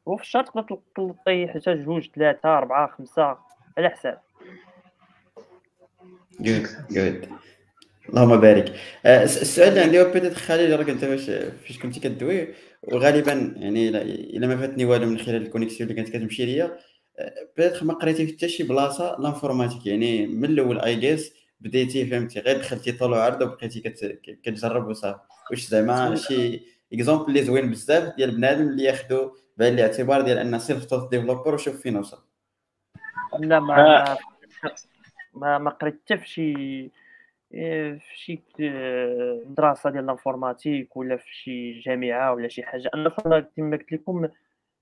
وفي الشهر تقدر تلقي حتى جوج ثلاثة أربعة خمسة على حساب. جود جود اللهم بارك. آه، السؤال اللي عندي هو بيتيت خليل راك أنت واش فاش كنتي كدوي؟ وغالبا يعني إلا ما فاتني والو من خلال الكونيكسيون اللي كانت كتمشي ليا. بيتيت ما قريتي في حتى شي بلاصة لانفورماتيك. يعني من الأول اي جيس بديتي فهمتي؟ غير دخلتي طول وعرض وبقيتي كتجرب وصافي واش زعما شي اكزومبل اللي زوين بزاف ديال بنادم اللي ياخذوا بعين الاعتبار ديال ان سيلف توت ديفلوبر وشوف فين وصل. لا ما ما ما قريت حتى في شي في شي مدرسه ديال الانفورماتيك ولا في شي جامعة ولا شي حاجة. أنا كما قلت لكم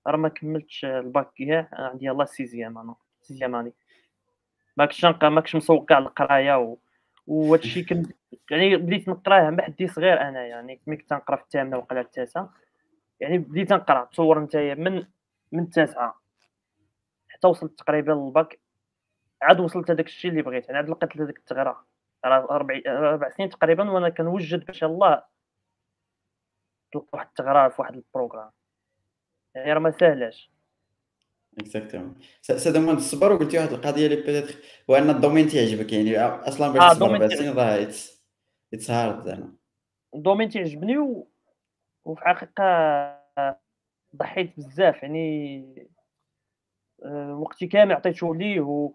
راه ما كملتش الباك كاع عندي يلاه sixième أنا sixième اني ما كنتش ما كنتش مسوق كاع القراية و... وهذا الشيء كنت يعني بديت نقراه مع حدي صغير أنا يعني. ملي كنت نقرا في الثامنه وقيلا التاسعة يعني بديت نقرا تصور انت من من التاسعه حتى وصلت تقريبا للباك عاد وصلت هذاك الشيء اللي بغيت. يعني عاد لقيت هذيك الثغره ربع ربع سنين تقريبا وأنا كنوجد باش الله تلقى واحد الثغره في واحد ال programme. يعني راه ما ساهلاش exactement ça demande الصبر وقلتي واحد القضية اللي peut-être هو ان ال domaine تيعجبك يعني أصلا باش تصبر ربع سنين راه it's hard زعما. ال domaine تيعجبني و... وفي الحقيقة ضحيت بزاف يعني آه، وقتي كامل عطيته ليه و...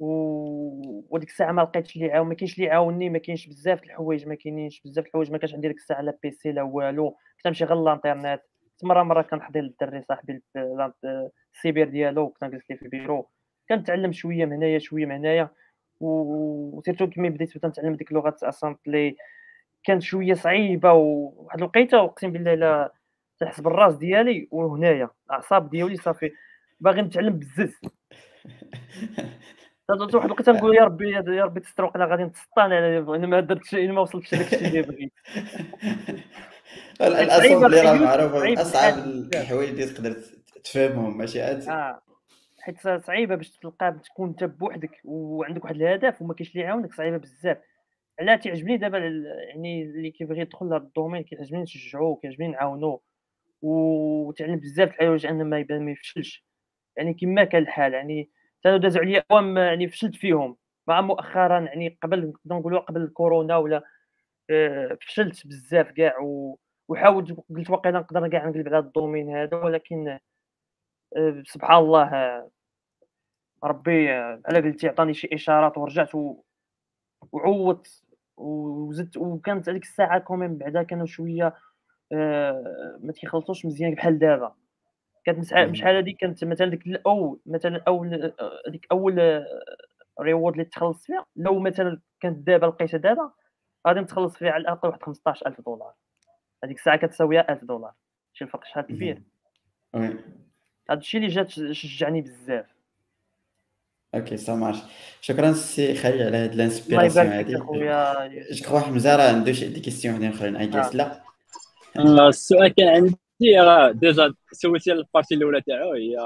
و... وديك الساعة ما لقيتش اللي عاون ما كاينش اللي عاوني ما كاينش بزاف الحوايج ما كاينينش بزاف الحوايج ما كانش عندي ديك الساعة لا PC لا والو كنت نمشي غير للانترنت. مره مرة كنحضر للدري صاحبي السيبر ديالو كنت نجلس ليه في البيرو كنتعلم شوية من هنايا شوية من هنايا و surtout كيما بديت نتعلم ديك اللغة assembly كانت شوية صعيبة وواحد الوقيتة أقسم بالله لا تحس بالراس ديالي وهنايا الاعصاب ديالي صافي. باغي نتعلم بزز. واحد الوقيتة نقول يا ربي يا ربي تستر وقيلا غادي نتسطان أنا ما درتش أنا ما وصلتش لك الشيء اللي بغيت. ال assembly راه معروفه أصعب الحوايج اللي تقدر تفهمهم ماشي؟ عاد آه. حيت صعيبة باش تلقى تكون أنت بوحدك وعندك واحد الهدف وما كاينش اللي يعاونك صعيبة بزاف. علاش تيعجبني دابا يعني اللي كيبغي يدخل لهذا ال domaine كيعجبني نشجعوه كيعجبني نعاونوه. وتعلم بزاف الحوايج ان ما يبان ما يفشلش. يعني كما كان الحال يعني كانوا دازوا عليا اعوام يعني فشلت فيهم. مع مؤخرا يعني قبل نقدر نقولوا قبل الكورونا ولا آه، فشلت بزاف كاع وحاولت قلت واقيلا نقدر كاع نقلب على ال domaine هذا ولكن آه، سبحان الله ربي على قلتي عطاني شي إشارات ورجعت وعوضت وزدت وكانت هذيك الساعة كومين بعدا كانوا شوية آه ما تيخلصوش مزيان بحال دابا. كانت شحال هذيك كانت مثلا ديك الأول مثلا أول هذيك أول reward اللي تخلص فيها لو مثلا كانت دابا لقيتها دابا غادي نتخلص فيها على الأقل واحد 15000 دولار. هذيك الساعة كتساوي 1000 دولار. شي الفرق شحال كبير. هذا الشيء اللي جات شجعني بزاف. أوكي ça marche شكرا سي خالد على هاد ال inspiration هادي. جو كخوا حمزه راه عنده شي des questions وحدين أخرين. I guess لا. السؤال كان عندي déjà سولتي ال partie الأولى تاعو. هي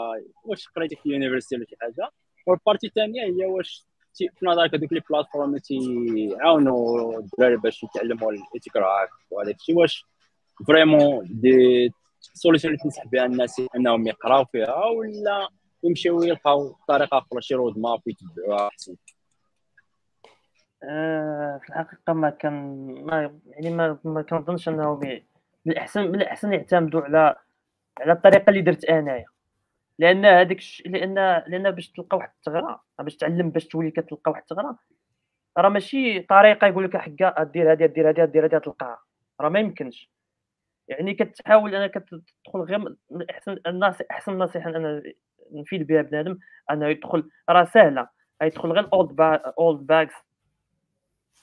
واش قريتي في ال université ولا شي حاجة؟ وال partie الثانية هي واش في نظرك هذوك les plateformes تيعاونوا الدراري باش يتعلموا ال ethical hack وهذاك الشيء واش vraiment des solutions اللي تنصح بها الناس انهم يقراو فيها ولا يمشيو يلقاو طريقة أخرى شي roadmap يتبعوها أحسن؟ آه، في الحقيقة ما كان ما يعني ما, ما كنظنش أنه من الاحسن الأحسن يعتمدوا على على الطريقة اللي درت أنايا. لأن هذاك لأن لأن باش تلقى واحد الثغره باش تعلم باش تولي كتلقى واحد الثغره راه ماشي طريقة يقول لك حكا دير هذه دير هذه دير هذه تلقاها راه ما يمكنش. يعني كتحاول أنك تدخل غير أحسن الناس أحسن نصيحه أنا نفيد بها بنادم أنه يدخل راه سهلة يدخل غير old old bugs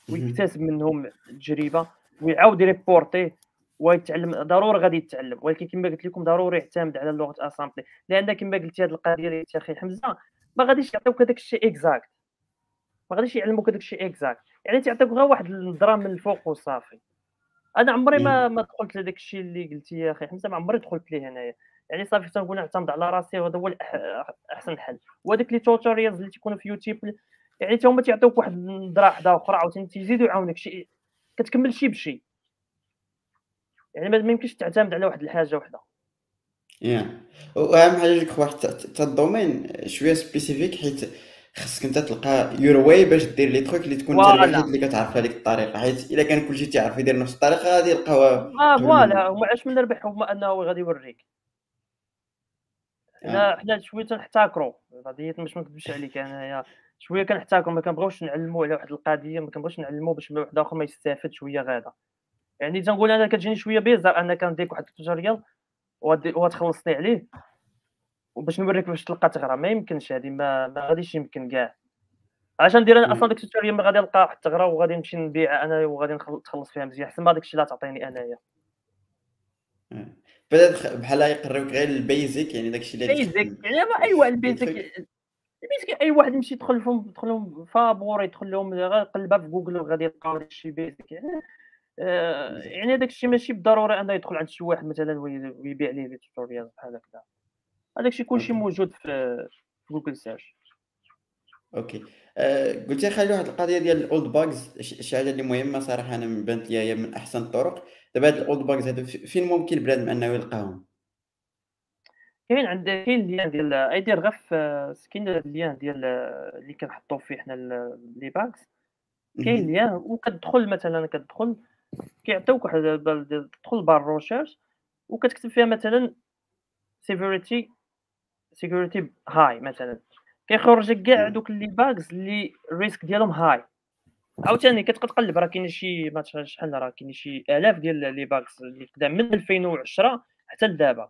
ويكتسب منهم التجربه ويعاود يريبورتي ويتعلم ضروري غادي يتعلم. ولكن كما قلت لكم ضروري يعتمد على لغة assembly. لأن كما قلتي هذه القضية اللي قلتي أخي حمزة ما غاديش يعطيوك هذاك الشيء exact ما غاديش يعلموك هذاك الشيء exact يعني تيعطيوك غير واحد النظرة من الفوق وصافي. أنا عمري ما ما دخلت لهذاك الشيء اللي قلتي يا أخي حمزة ما عمري دخلت ليه هنايا. يعني صافي تنقول نعتمد على راسي وهذا هو أحسن حل. وهذاك les tutorials اللي تيكونوا في يوتيوب يعني تا هما تيعطيوك واحد النظره واحدة أخرى عاوتاني تيزيدوا يعاونوك شي كتكمل شي بشي. يعني ما يمكنش تعتمد على واحد الحاجة وحدة. يا وأهم حاجة لك واحد تا ال domaine شوية spécifique حيت خاصك انت تلقى your way باش دير les trucs اللي تكون انت. الوحيد اللي كتعرف هذيك الطريقة حيت إلا كان كلشي تيعرف يدير نفس الطريقة غادي يلقاوها آه voilà. هما علاش من الربح؟ هما أنه غادي يوريك. آه. حنا حنا شوية تنحتكروا قضيه باش ما نكذبش عليك أنايا. شوية كنحتكروا ما كنبغيوش نعلموا على واحد القضية ما كنبغيوش نعلموا باش واحد آخر ما يستافد شوية غادا. يعني تنقول أنا كتجيني شوية bizarre أنا كنديك واحد ال tutorial وغادي- وغتخلصني عليه. وباش نوريك باش تلقى ثغرة ما يمكنش هذه ما, ما غاديش يمكن كاع عشان ندير أنا. أصلا ديك ال tutorial ما غادي نلقى واحد الثغرة وغادي نمشي نبيعها أنا وغادي نخل- نتخلص فيها مزيان احسن ما داك الشيء اللي تعطيني أنايا بدات بحال يقريوك غير ال basic يعني داكشي اللي basic تخدم. يعني ما أي واحد des basic tricks. basic أي واحد يمشي يدخل لهم يدخل لهم فابور يدخل لهم غير يقلبها في جوجل وغادي يلقى داك الشيء basic يعني آه، يعني هذاك الشيء ماشي بالضروري أنه يدخل عند شي واحد مثلا وي- ويبيع ليه les tutorial بحال هكذا هذاك الشيء كلشي. موجود في جوجل search. أوكي. آه قلت لي خلي واحد القضية ديال ال old bugs شي حاجة اللي مهمة صراحة أنا من بانت لي هي من أحسن الطرق. دابا هاد ال old bugs هادو في- فين ممكن بنادم إنه يلقاهم؟ كاين عند كاين ال lien ديال يدير غير في كاين ال lien ديال اللي كنحطو فيه حنا les bugs كاين lien وكتدخل مثلا كتدخل كيعطيوك واحد تدخل barre recherche وكتكتب فيها مثلا severity security high مثلا. كيخرج كاع. دوك ال les bugs اللي ال risk ديالهم high عاوتاني كتبقى تقلب راه كاين شي ما شحال راه كاين شي آلاف ديال les bugs اللي قدام من 2010 حتى لدابا.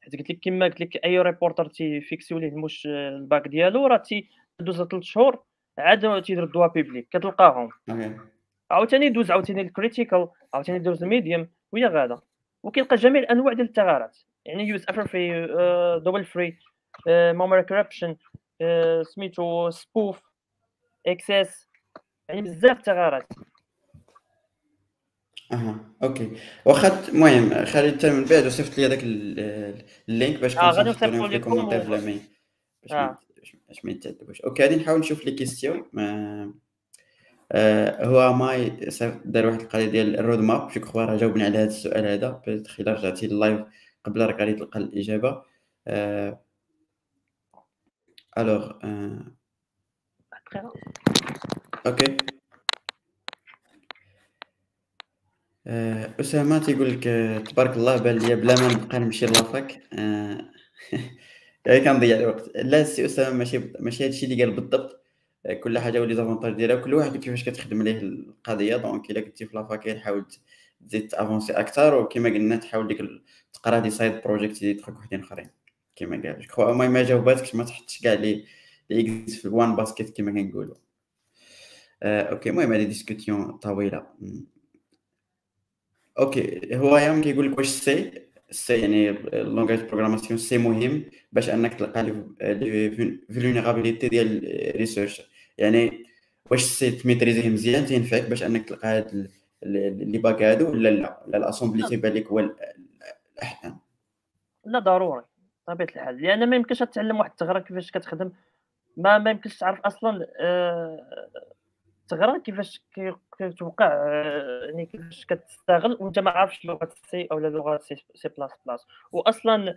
حيت قلت لك كما قلت لك أي reporter تيفيكسيو ليه المش ال bug ديالو راه تيدوز 3 شهور عاد تيردوها public كتلقاهم. عاوتاني يدوز عاوتاني ال critical عاوتاني يدوز ال medium وهي غادا. وكيلقى جميع الأنواع ديال الثغرات يعني use after free double free memory corruption سميتو spoof XSS يعني بزاف الثغرات أها OK. واخا المهم خلي حتى من بعد وصيفط لي هذاك ال- ال link باش آه، غادي نصيفطو في لكم ما. باش ما آه. يتعذبوش OK غادي نحاول نشوف les questions آه هو ماي دار واحد القضية ديال ال roadmap je crois راه جاوبني على هذا السؤال هذا. الا رجعتي لل live قبل راك غادي تلقى الإجابة. alors آه OK آه، أسامة تيقول لك تبارك الله بان ليا بلا ما نبقى نمشي la fac آه، يعني كنضيع الوقت. لا سي أسامة ماشي ماشي هادشي اللي قال بالضبط. كل حاجة و les avantages ديالها كل واحد كيفاش كتخدم ليه القضية. donc إلا كنتي في la fac حاول تزيد تافونسي أكثر وكما قلنا تحاول ديك تقرا des side projects دي تخرج وحدين أخرين كما قال je crois المهم ما جاوباتكش ما تحطش كاع لي لي في one basket كما كنقولوا. آه، OK. المهم هذه discussion طويلة. م. OK. هو يوم كيقول لك واش C C يعني ال langage programmation C مهم باش أنك تلقى les vulnérabilités ديال research يعني واش C تميتريزيه مزيان تينفعك باش أنك تلقى هاد ال- ال- les bugs هادو ولا لا؟ ولا ال assembly تيبان لك هو ال- الاحسن لا ضروري بطبيعة الحال. لأن ما يمكنش تعلم واحد الثغره كيفاش كتخدم. ما ما يمكنش تعرف أصلا آه، الثغره كيفاش كي- كتوقع آه، يعني كيفاش كتستغل وأنت ما عارفش لغة C أو لغة C C plus plus واصلا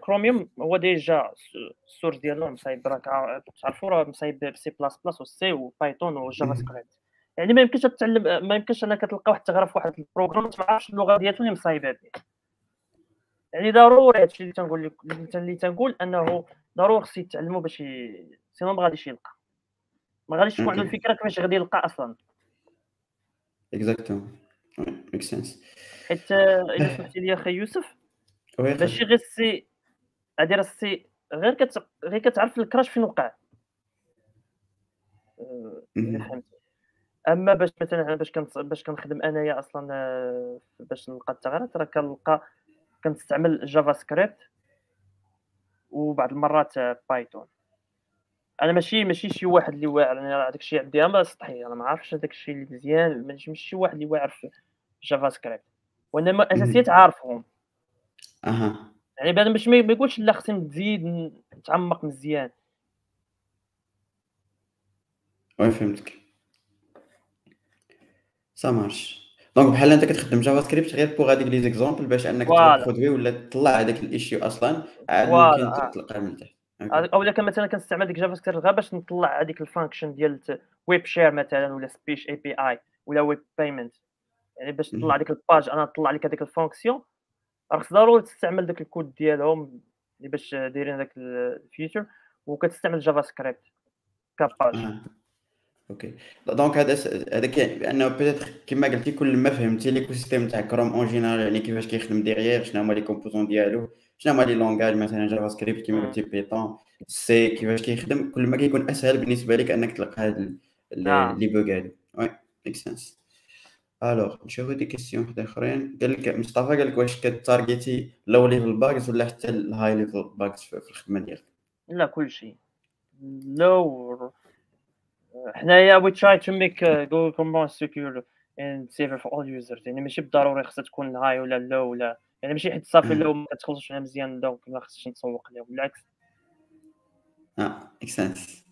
كروميوم هو déjà ال source ديالو مصايب راك تعرفوا راه مصايب بسي بلاس بلاس وسي وبايثون وجافا. سكريبت يعني ما يمكنش تتعلم ما يمكنش انك تلقى واحد الثغره في واحد ال programme ما عارفش اللغة ديالته اللي مصايبة به يعني ضروري هادشي اللي تنقول لك اللي تنقول أنه ضروري خصو يتعلموا باش. sinon ما غاديش يلقى. ما غاديش تكون عنده. الفكرة كيفاش غادي يلقى أصلا. exactement make sense حيت الا سمحتي لي أخي يوسف؟ ماشي غير ال C غادي راه ال C غير كت... غير كتعرف ال crash فين وقع. الا فهمتي. أما باش مثلا أنا باش كنت باش كنخدم أنايا أصلا آه، باش نلقى الثغرات راه كنلقى كنستعمل JavaScript وبعض المرات Python أنا ماشي ماشي شي واحد اللي واعر أنا داك الشيء عندي أما سطحي أنا ما عارفش هذاك الشيء اللي مزيان ماشي شي واحد اللي واعر في JavaScript وانما اساسيات عارفهم. أها. يعني بعد باش ما يقولش لا خصني نزيد نتعمق مزيان. oui فهمتك. ça marche donc بحال أنت كتخدم JavaScript غير pour هذيك les exemples باش أنك تبرودوي ولا تطلع هذاك ال issue أصلا. عاد ممكن تلقاه من تحت. أو كان مثلا كنستعمل ديك JavaScript غير باش نطلع هذيك ال function ديال Web Share مثلا ولا Speech API ولا Web Payment يعني باش تطلع ديك ال bug أنا نطلع لك هذيك ال fonction راه ضروري تستعمل داك الكود ديالهم اللي باش دايرين هذاك ال feature وكتستعمل JavaScript ك bug. OK donc هذا هذا بانه peut-être كما قلتي كل ما فهمتي l'écosystème تاع Chrome en général يعني كيفاش كيخدم derrière شنو هما les composants ديالو شنو هما les langages مثلا JavaScript كما قلتي Python C كيفاش كيخدم كل ما كيكون اسهل بالنسبة لك انك تلقى هاد les bugs هادو oui make sense alors نشوفو des questions وحده اخرين قال لك مصطفى قال لك واش كتارجيتي low level bugs ولا حتى ال high level bugs في الخدمه ديالك لا كلشي لو حنايا we try to make Google more secure and safer for all users يعني ماشي بالضروري خصها تكون high ولا low ولا يعني ماشي حيت صافي low ما تخلصش عليها مزيان donc ما خصش نتسوق لهم بالعكس. آه make sense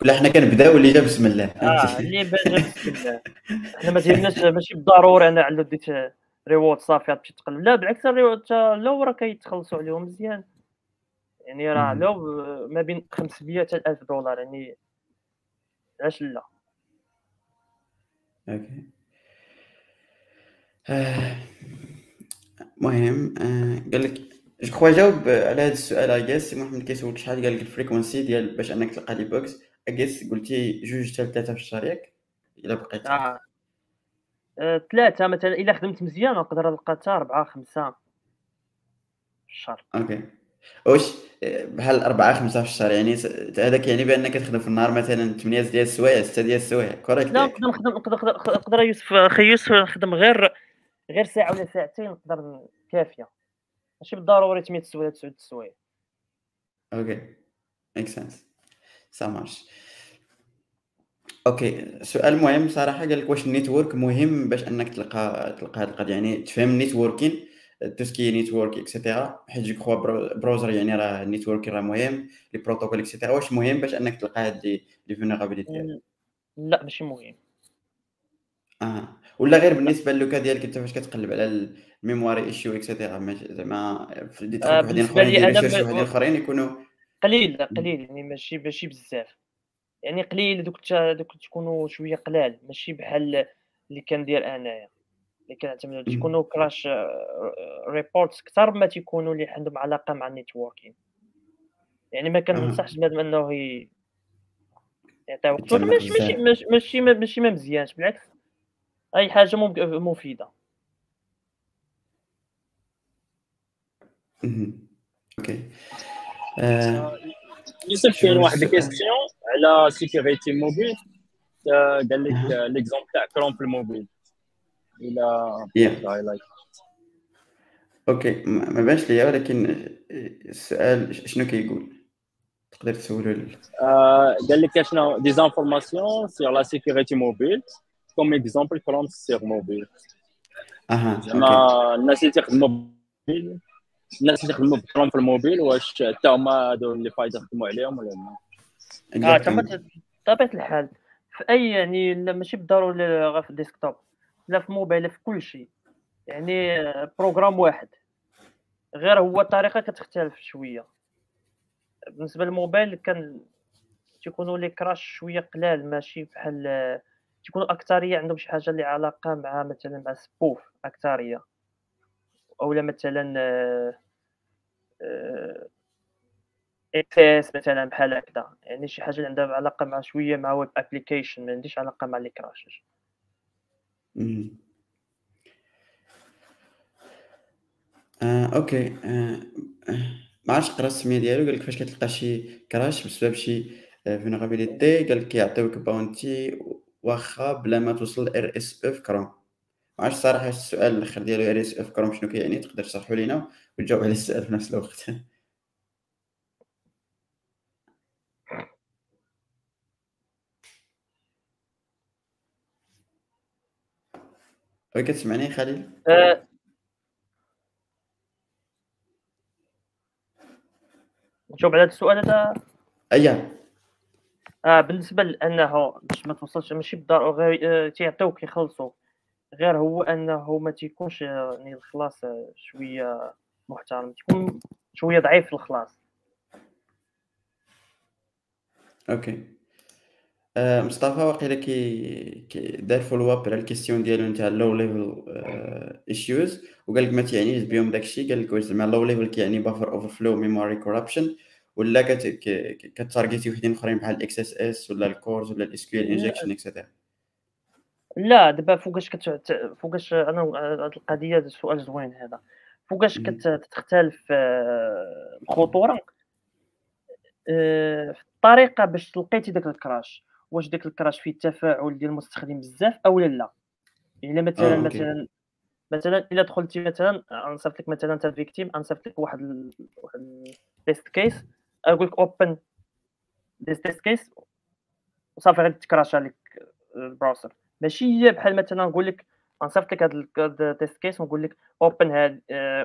كل حنا كنبداو واللي جا بسم الله آه اللي جا بسم الله. حنا ما تهمناش ماشي بالضروري أنا على that reward صافي تمشي تقلب. لا بالعكس ال reward low راه كيتخلصوا عليهم مزيان. يعني راه low ما بين 500 حتى 1000 دولار يعني علاش لا OK. آه، مهم. آه، قال لك je crois جاوب على هذا السؤال اجاس سي محمد كيسولك شحال؟ قال لك ال fréquence ديال باش أنك تلقى les bugs اجاس قلتي جوج حتى ثلاثة في الشهر ياك إلا بقيت. آه. آه. ثلاثة مثلا إلا خدمت مزيان نقدر نلقى حتى أربعة خمسة في الشهر. OK. واش بحال أربعة خمسة في الشهر يعني هذاك يعني بأنك تخدم في النهار مثلا 8 ديال السوايع 6 ديال السوايع correct لا نقدر نخدم نقدر نقدر يوسف أخي يوسف نخدم غير غير ساعة ولا ساعتين نقدر كافية. ماشي بالضروري 8 السوايع 9 السوايع. OK make sense ça marche OK سؤال مهم صراحة قال لك واش ال network مهم باش أنك تلقى تلقى هذه القضية؟ يعني تفهم ال networking tout ce qui network et cetera حيت je crois browser يعني راه ال network راه مهم les protocoles et cetera واش مهم باش انك تلقى هاد les les vulnérabilités لا ماشي مهم آه ولا غير بالنسبة لل cas ديالك انت فاش كتقلب على ال memory issues et cetera زعما في دي آه وحدين آخرين وحدين آخرين يكونوا قليل قليل يعني ماشي ماشي بزاف. يعني قليل دوك دوك تكونوا شوية قلال. ماشي بحال اللي كندير أنايا. اللي كنعتمدوا تيكونوا crash reports أكثر ما تيكونوا اللي عندهم علاقة مع ال networking يعني ما كننصحش بنادم إنه يعطي وقته ماشي ماشي ماشي ماشي ما مزيانش بالعكس. أي حاجة مفيدة. OK. يوسف كاين واحد ال question على sécurité mobile قال لك l'exemple تاع كروم في الموبيل إلى yeah. OK ما بانش ليا ولكن السؤال شنو كيقول؟ تقدر تسولو آه قال لك شنو؟ des informations sur la sécurité mobile comme exemple Chrome sur mobile أها زعما الناس اللي تخدموا موبيل الناس اللي تخدموا بكروم في الموبيل واش حتى هما هادو اللي فايد يخدموا عليهم ولا لا؟ آه تما بطبيعة الحال في أي يعني ماشي بالضروري غير في ال desktop. لا في موبايل في كل شيء يعني programme واحد. غير هو الطريقة كتختلف شوية. بالنسبة للموبايل كان تيكونوا les crashs شوية قلال ماشي بحال تيكونوا اكثريه عندهم شي حاجة اللي علاقة مع مثلا مع spoof اكثريه أولا مثلا XSS مثلا بحال هكذا. يعني شي حاجة اللي عندها علاقة مع شوية مع web application ما عنديش علاقة مع les crashs. آه، أوكي. آه، آه، ما عرفتش قرا السمية ديالو قال لك فاش كتلقى شي كراش بسبب شي فينيرابيليتي قال لك كيعطيوك باونتي واخا بلا ما توصل اس اف كروم ما عرفتش الصراحه السؤال الآخر ديالو ار اس اف كروم شنو كيعني؟ تقدر تشرحوا لينا وتجاوب على السؤال في نفس الوقت. كتسمعني خليل؟ أه. نجاوب على هذا السؤال هذا. اييه آه بالنسبة لأنه باش ما توصلش ماشي بالضروره غير تيعطيوك يخلصوا. غير هو أنه ما تيكونش يعني الخلاص شوية محترم تيكون شوية ضعيف في الخلاص. أوكي. آه مصطفى واقيلا كي كي دار follow up على ال question ديالو نتاع ال low level issues وقال لك ما تيعنيش بهم داكشي قال لك واش زعما low level كيعني buffer overflow memory corruption ولا كت targeti وحدين أخرين بحال ال XSS ولا ال CORS ولا ال SQL injection et cetera لا دابا فوقاش كت فوقاش أنا هاد القضية سؤال زوين هذا. فوقاش كتختلف آه، الخطورة؟ آه، في الطريقة باش لقيتي داك ال crash. واش داك الكراش فيه التفاعل ديال المستخدم بزاف أو لا إلا مثلا آه، مثلا مثلا إلا دخلتي مثلا نصيفط لك مثلا أنت victim نصيفط لك واحد ال... واحد ال test case أقول لك open this test case وصافي غادي ت crasha لك ال browser ماشي هي بحال مثلا نقول لك غنصيفط لك هذا ال test case ونقول لك open هاد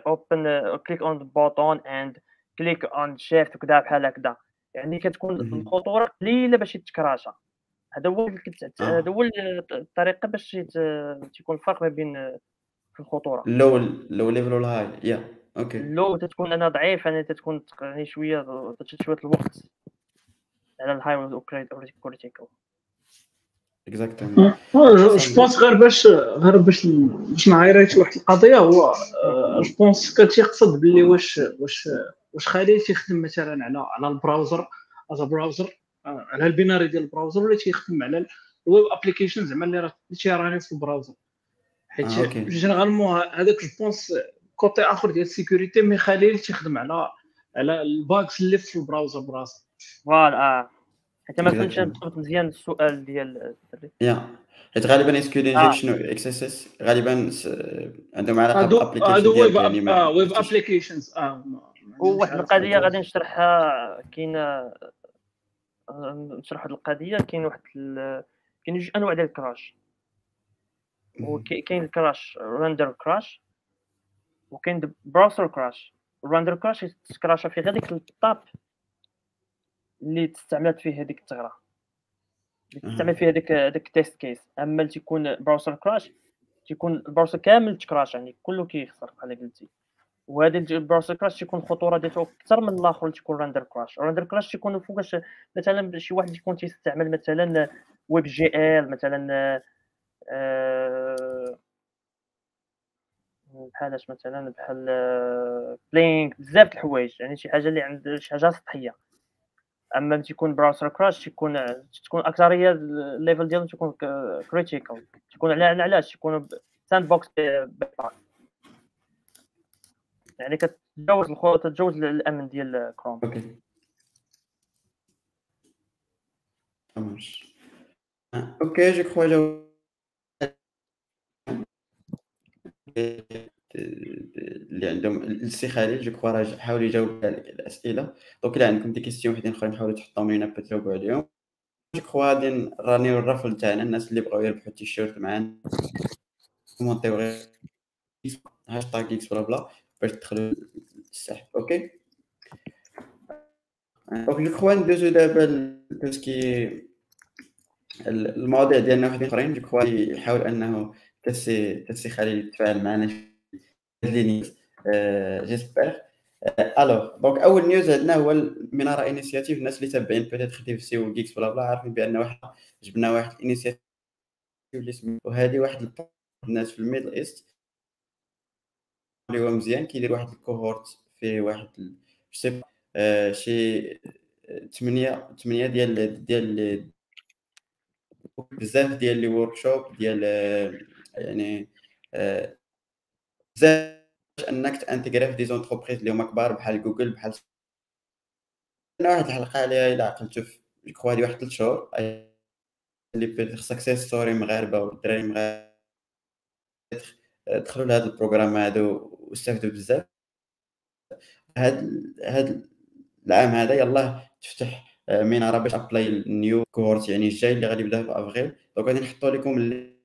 open click on button and click on shift وكذا بحال هكذا. يعني كتكون الخطورة قليلة باش يت crasha هذا هو هذا هو الطريقة باش تيكون الفرق ما بين في الخطورة. لو لو ليفل ولا high yeah OK low تتكون أنا ضعيف يعني تتكون يعني شوية شوية الوقت. على الهاي كريتيكال اكزاكتومون جو بونس غير باش غير باش باش نعيريت واحد القضية هو جو بونس كان تيقصد باللي واش واش واش خليل تيخدم مثلا على على البراوزر از براوزر على البيناري ديال البراوزر ولا تيخدم على الويب ابليكيشن زعما اللي راه تيراني في البراوزر. حيت جينيرالمون هذاك جو بونس كوتي آخر ديال السيكوريتي مي خليل تيخدم على على الباكس اللي في البراوزر براسو. فوالا آه حيت ما فهمتش مزيان السؤال ديال yeah. حيت غالبا SQL injection XSS غالبا عندهم علاقة بال application هادو ويب ويب ابليكيشنز آه وواحد القضية غادي نشرحها كاين نشرح هذه القضية كاين واحد كاين جوج أنواع ديال الكراش. وكاين الكراش رندر كراش وكاين براوسر كراش الرندر كراش تكراشا في غير ديك ال tab اللي تستعملت فيه هذيك الثغره اللي تستعمل فيها ديك ديك test case أما اللي تيكون browser crash تيكون ال browser كامل ت crash يعني كله كيخسر بحال قلتي. وهذا ال browser crash تيكون الخطورة ديالو أكثر من الآخر اللي تيكون render crash render crash تيكون فوقاش مثلا شي واحد يكون تيستعمل مثلا WebGL مثلا آه بحال مثلا؟ بحال Blink بزاف د الحوايج. يعني شي حاجة اللي عند شي حاجة سطحية. أما ملي تيكون browser crash تيكون تكون أكثرية ال level ديالهم تيكون critical تيكون على علاش؟ تيكون sandbox يعني كتجاوز. تتجاوز الأمن ديال كروم. OK. OK je crois جاو. اللي عندهم السي خالد je crois راه حاول يجاوب على الأسئلة. donc إلا عندكم des questions وحدين أخرين حاولوا تحطهم لينا تجاوبوا عليهم. جو كخوا غادي راني ال raffle تاعنا الناس اللي بغاو يربحوا التيشيرت معانا. comment يو غير. hashtag GeeksBlabla باش تدخلوا السحب okay؟ donc je ندوزو دابا ل tout ce qui المواضيع ديالنا وحدين اخرين جو يحاول انه تسي تسي خليل يتفاعل معنا لي نيوز جيسبر الوغ دونك اول نيوز عندنا هو المناره انيسياتيف الناس اللي تابعين بيتيت خديم في سي جيكس بلا بلا عارفين بان واحد جبنا واحد الانيسياتيف اللي سميتو وهذه واحد الناس في الميدل ايست اللي هو مزيان كيدير واحد الكوهورت في واحد سي شي 8 8 ديال ديال بزاف ديال les workshops ديال يعني بزاف انك ت intégrer في des entreprises اللي هما كبار بحال جوجل بحال واحد الحلقة عليها إلا عقلتو في quoi واحد 3 شهور اللي success story مغاربة والدراري مغاربة دخلوا لهذا ال programme هذا واستافدوا بزاف. هاد هاد العام هذا يلاه تفتح منارة باش apply ال new cohorte يعني الجاي اللي غادي يبدأ في avril donc غادي نحطوا لكم اللي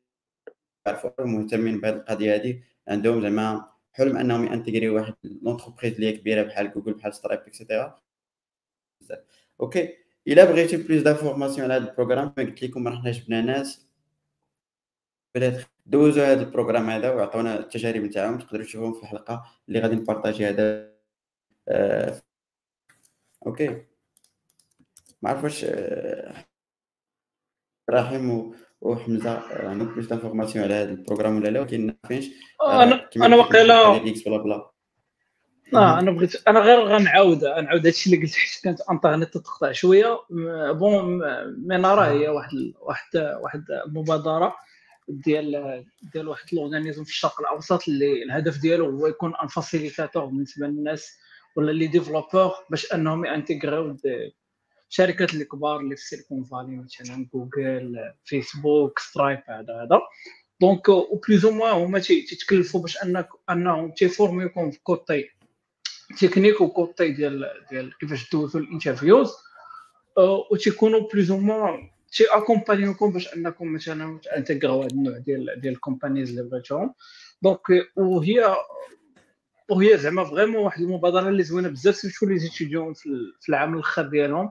عارفوا مهتمين بهذه القضية هذه عندهم زعما حلم أنهم ي intégrer يو واحد l'entreprise اللي كبيرة بحال جوجل بحال Stripe et cetera okay إلا بغيتي plus d'informations على هذا ال programme قلت لكم راه حنا جبنا ناس. بدات دوزوا هذا ال programme هذا وعطونا التجارب نتاعهم تقدروا تشوفوهم في الحلقة اللي غادي ن partager هذا. آه okay. ما عرف واش آه رحيم وحمزة عندهم plus d'informations على هذا ال programme ولا لا؟ ولكن ما فينش أنا أنا واقيلا بلا بلا. آه أنا بغيت أنا غير غنعاود غنعاود هادشي اللي قلت حيت كانت إنترنت تقطع شوية. bon مناره هي واحد واحد واحد المبادرة. ديال ديال واحد l'organisme في الشرق الأوسط اللي الهدف ديالو هو يكون un facilitateur بالنسبة للناس ولا les développeurs باش أنهم ي intégrer يو الشركات الكبار اللي في Silicon Valley مثلا Google Facebook Stripe هذا هذا. donc plus ou moins هما تيتكلفوا باش انك أنهم تي former يوكم في côté technique و côté ديال ديال كيفاش دوزو ال interviews و تيكونوا plus ou moins تي accompagner يوكم باش أنكم مثلا ت intégrer او هذا النوع ديال ديال ال companies اللي بغيتهم. donc وهي وهي زعما vraiment واحد المبادرة اللي زوينة بزاف surtout les étudiants في العام الآخر ديالهم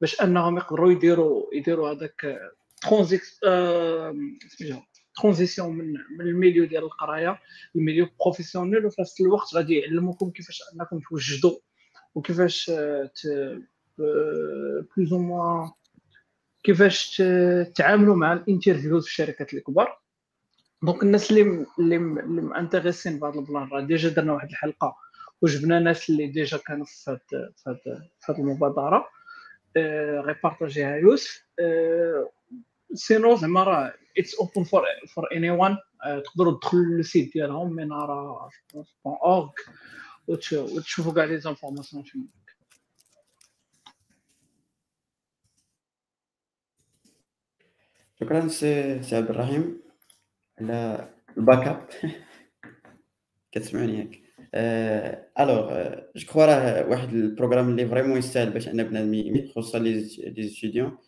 باش أنهم يقدروا يديروا يديروا هذاك transition من من ال milieu ديال القراية ال milieu professionnel وفي نفس الوقت غادي يعلموكم كيفاش أنكم توجدوا وكيفاش plus ou moins كيفاش تعاملوا مع ال interviews في الشركات الكبار. donc الناس اللي اللي اللي م intéressé ين بهذا ال plan راه déjà درنا واحد الحلقة وجبنا ناس اللي déjà كانوا في هاد في هاد المبادرة غي partager ها يوسف. sinon زعما راه it's open for for anyone تقدروا تدخلوا لل site ديالهم مناره org وتشوفوا كاع les informations تما شكرا سي سي عبد الرحيم على ال backup كتسمعوني ياك alors je crois راه واحد ال programme اللي vraiment يستاهل باش ان بنادم خصوصا les étudiants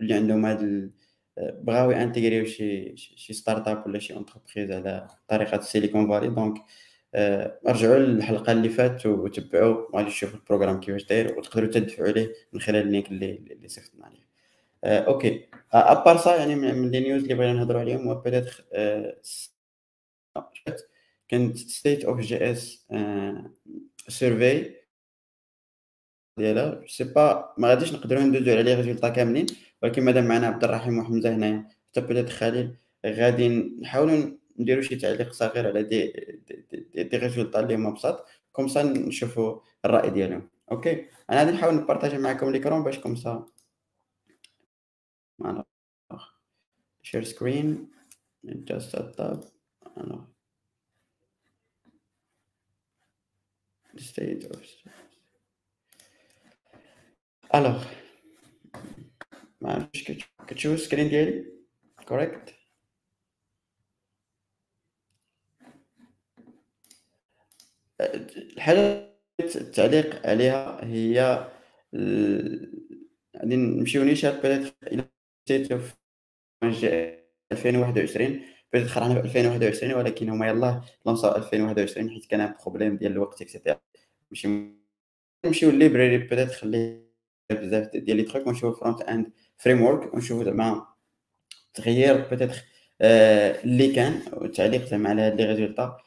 اللي عندهم هاد بغاو ي intégrer يو شي شي startup ولا شي entreprise على طريقة ال Silicon Valley donc رجعوا للحلقة اللي فاتت وتبعوا وغادي تشوفوا ال programme كيفاش داير وتقدروا تدفعوا عليه من خلال ال link اللي اللي صيفطنا عليه. أوكي. ابار سا يعني من لي نيوز اللي بغينا نهضروا عليهم هو بيتيتر كانت ستيت اوف جي اس سيرفي ديالها. سي با ما غاديش نقدروا ندوزو على لي ريزولطا كاملين ولكن مادام معنا عبد الرحيم وحمزه هنايا حتى بيتيتر خليل غادي نحاولوا نديروا شي تعليق صغير على دي دي, دي, دي اللي هما بساط. كوم سا نشوفوا الرأي ديالهم. أوكي. أنا غادي نحاول ن partager معكم l'écran باش comme alors share screen just a tab alors state of alors ما عرفتش كتشوف ال screen ديالي؟ correct الحاجة التعليق عليها هي غادي نمشيو نيشان بيتيتر إلى ستيت اوف 2021 بدات خرجنا في 2021 ولكن هما يلاه لونساو 2021 حيت كان بروبليم ديال الوقت اكسيتيرا. نمشيو نمشيو لليبراري بدات خلي بزاف ديال لي تروك ونشوفو فرونت إند فريم ورك ونشوفو زعما تغيير بيتيتر اللي كان والتعليق زعما على هاد les résultats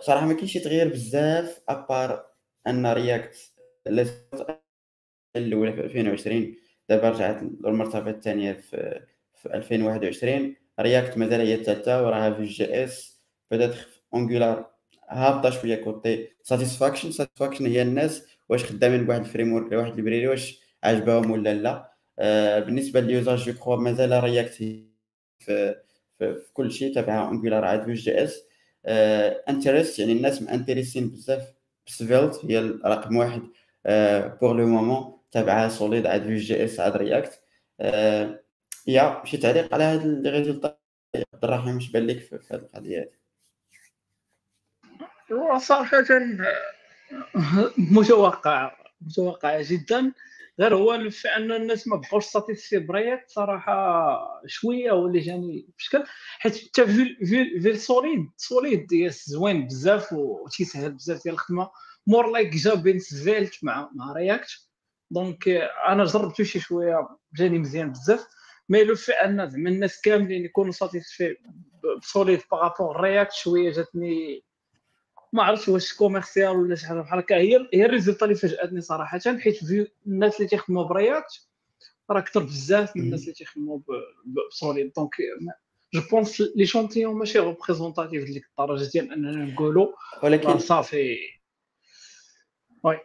صراحة ما كاينش تغيير بزاف à part أن React الأولى في 2020 دابا رجعت للمرتبة الثانية في في 2021 React مازال هي الثالثة وراها Vue.js. بدات Angular هابطة شوية côté satisfaction satisfaction هي الناس. واش خدامين بواحد ال framework واحد library واش عجبهم ولا لا. آه بالنسبة لليوزاج جو كخوا مازال React في في, في كل شيء تبع Angular عاد Vue.js. interest يعني الناس مأنتريسين بزاف. ب Svelte هي رقم واحد. pour le moment تابعها Solid عاد Vue.js عاد React يا شي تعليق على هاد les résultats عبد الرحيم اش بان لك في هاد القضية هادي؟ صراحة متوقع متوقع جدا. غير هو أن الناس ما بقاوش satisfaits صراحة شوية هو اللي جاني بشكل حيت حتى في في في Solid Solid JS زوين بزاف وتيسهل بزاف ديال الخدمة. more like جا بين Svelte مع مع React donc أنا جربته شي شوية جاني مزيان بزاف mais le fait أن زعما الناس كاملين يكونوا satisfaits ب Solid par rapport React شوية جاتني ما عرفتش واش commercial ولا شي حاجة بحال هكا. هي هي ال result اللي فاجأتني صراحة حيت الناس اللي تيخدموا ب React راه كثر بزاف من الناس اللي تيخدموا ب Solid donc je pense l'échantillon ماشي représentatif ديك الدرجة ديال أننا نقولوا ولكن صافي. oui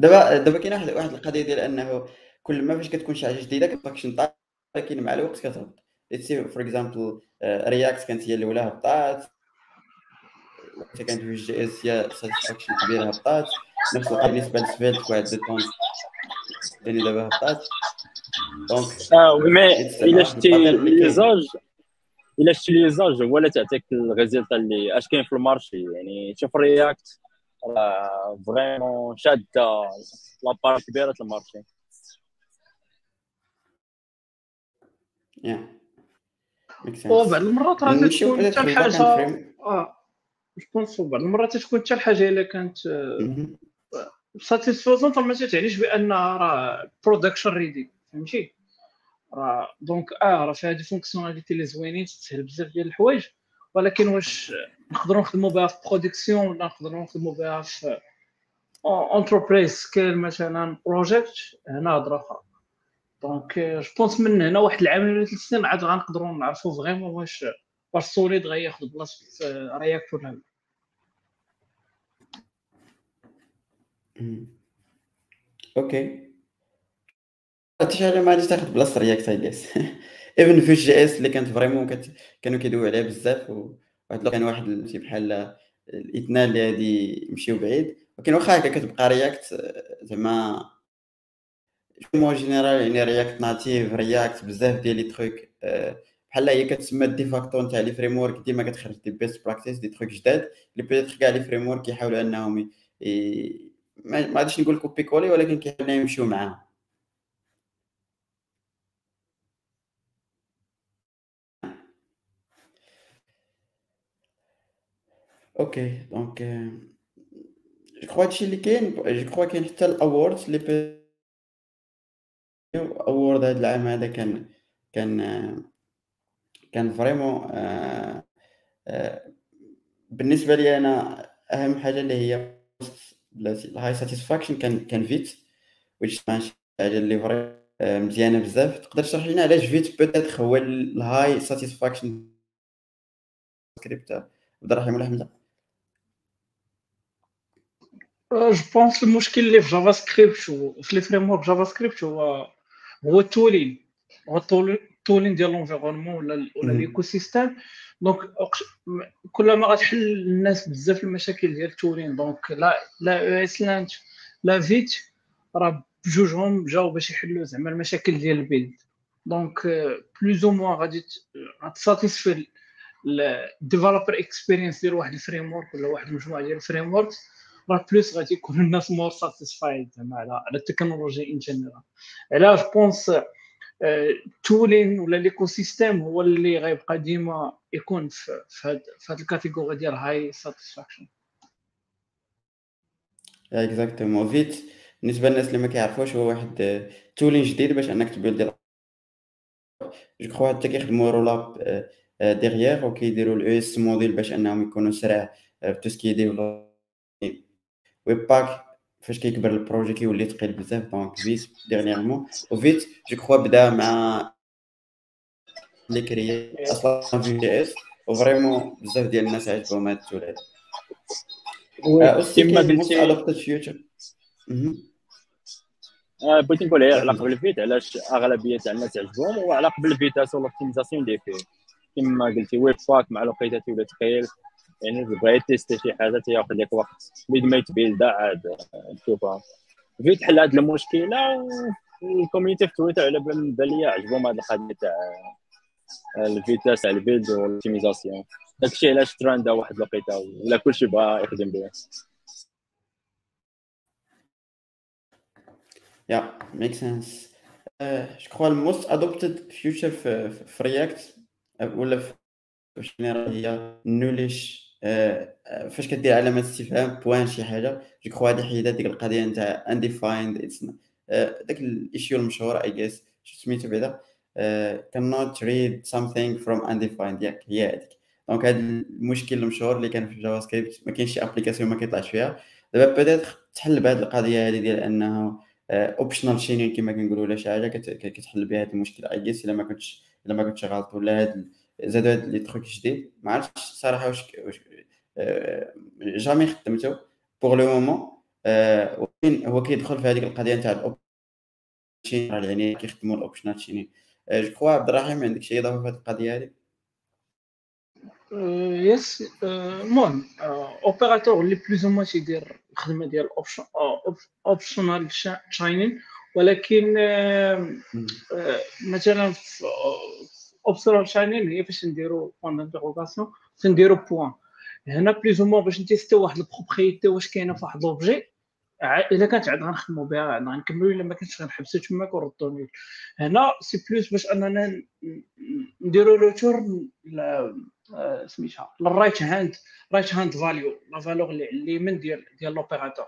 دابا دابا كاين واحد واحد القضية ديال أنه كل ما فاش كتكون شي حاجة جديدة كتبقى تنطلق ولكن مع الوقت كتهبط. for example React كانت هي الأولى هبطات. كانت Vue.js هي satisfaction كبيرة هبطات. نفس القضية بالنسبة ل Svelte واحد deux ans ثاني دابا هبطات. donc آه mais إلا شتي l'usage إلا شتي l'usage هو اللي تعطيك ال result اللي أش كاين في ال marché. يعني شوف React vraiment شاده la part كبيره ال marché وبعض المرات راه تكون حتى الحاجة آه. je بعض المرات تكون حتى الحاجة إلا كانت satisfaisante ما تعنيش بانها راه production ready فهمتي؟ راه donc آه راه فيها des fonctionnalités اللي زوينين تسهل بزاف ديال الحوايج. ولكن واش نقدروا نخدموا بها في production ولا نقدروا نخدموا بها في enterprise scale مثلا project هنا هضرة أخرى. donc je pense من هنا واحد العام ولا ثلاث سنين عاد غنقدروا نعرفوا vraiment واش واش Solid غياخذ بلاصة React ولا لا. OK حتى شي حاجة ما غاديش تاخذ بلاصه React I guess even Vue.js اللي كانت vraiment. كانوا كيدويو عليها بزاف وواحد كان واحد شي بحال الاثنان اللي غادي يمشيو بعيد. ولكن واخا هكا كتبقى React زعما mais en général يعني React Native React بزاف ديال les trucs بحال هي كتسمى de facto نتاع les frameworks ديما كتخرج des best practices des trucs جداد اللي peut-être كاع les frameworks كيحاولوا انهم ما غاديش نقول copier-coller ولكن كيحاولوا يمشيو معاهم. OK donc je crois هادشي اللي كاين je crois كاين حتى ال awards les awards هذا العام هذا كان كان كان vraiment بالنسبة لي أنا أهم حاجة اللي هي ال high satisfaction كان كان Vite which حاجة اللي very مزيانة بزاف. تقدر تشرح لنا علاش Vite peut-être هو ال high satisfaction سكريبت عبد الرحيم ولا حمزة؟ je pense المشكل اللي في JavaScript وفي les frameworks JavaScript هو هو ال tooling هو ال tooling ديال l'environnement ولا ولا l'écosystème donc كل ما غتحل الناس بزاف المشاكل ديال ال tooling donc لا لا أو ESLint لا Vite راه بجوجهم جاو باش يحلوا زعما المشاكل ديال ال build donc plus ou moins غادي غاتساتيسفي ال developer experience ديال واحد ال framework ولا واحد المجموعه ديال ال framework راه plus غادي يكونوا الناس more satisfied زعما على على ال technologie en général علاش pense tooling ولا l'écosystème هو اللي غيبقى ديما يكون في هاد في هاد ال catégorie ديال high satisfaction exactement Vite بالنسبة للناس اللي ما كيعرفوش هو واحد tooling جديد باش أنك تبيلدي je crois حتى كيخدموا Rollup derrière وكيديروا ال ES modules باش أنهم يكونوا سرع في tout ce qui développe Webpack فاش كيكبر ال projet كيولي ثقيل بزاف donc Vite dernièrement و Vite je crois بدا مع اللي créé أصلا Vue.js و vraiment بزاف ديال الناس عجبهم هاد ال tool هذا كيما قلتي feature بغيت نقول على علاقه ب Vite علاش اغلبيه تاع الناس عجبهم وعلاقه بال vitesse وال optimisation اللي فيه كما قلتي Webpack مع لوقيته ولا ثقيل يعني بغيت تيستي شي حاجة تياخذ لك وقت. بيد ما يتبيلدا عاد. تشوفها Vite حل هذه المشكلة ال community في تويتر على بالنسبة لي عجبهم هذه القضية تاع ال vitesse تاع ال build وال optimisation. داكشي علاش تراندا واحد الوقيتة ولا كلشي بغا يخدم بها. yeah make sense crois ال most adopted feature في React ولا في général هي nullish فاش كدير علامة استفهام point شي حاجة je crois هادي حيدات ديك القضية نتاع undefined داك ال issue المشهور I guess سميتو بعدا؟ cannot read something from undefined ياك هي هذيك donc هذا المشكل المشهور اللي كان في JavaScript ما كاينش شي application ما كيطلعش فيها. دابا peut-être تحل بهذه القضية هذه ديال انه optional chaining كما كنقولوا ولا شي حاجة كتحل بها هذا المشكل. I guess إلا ما كنتش إلا ما كنتش غلط ولا هاد زادوا هاد les trucs جديد. ما عرفتش صراحة واش jamais خدمته. pour le moment ولكن هو كيدخل في هذيك القضية نتاع ال optional يعني كيخدموا ال optional chaining je crois عبد الرحيم عندك شي إضافة في هذه القضية هذه؟ yes المهم opérateur اللي plus ou moins تيدير الخدمة ديال optional chaining ولكن مثلا في optional chaining هي فاش نديرو point d'interrogation تنديرو point هنا plus ou moins باش نتيستيو واحد ال propriété واش كاينة في واحد l'objet إلا كانت عاد غنخدموا بها عاد غنكملوا إلا ما كانتش غنحبسو تماك ونردو هنا c'est plus باش أننا نديرو retour سميتها لل right hand right hand value la valeur اللي اليمين ديال ديال l'opérateur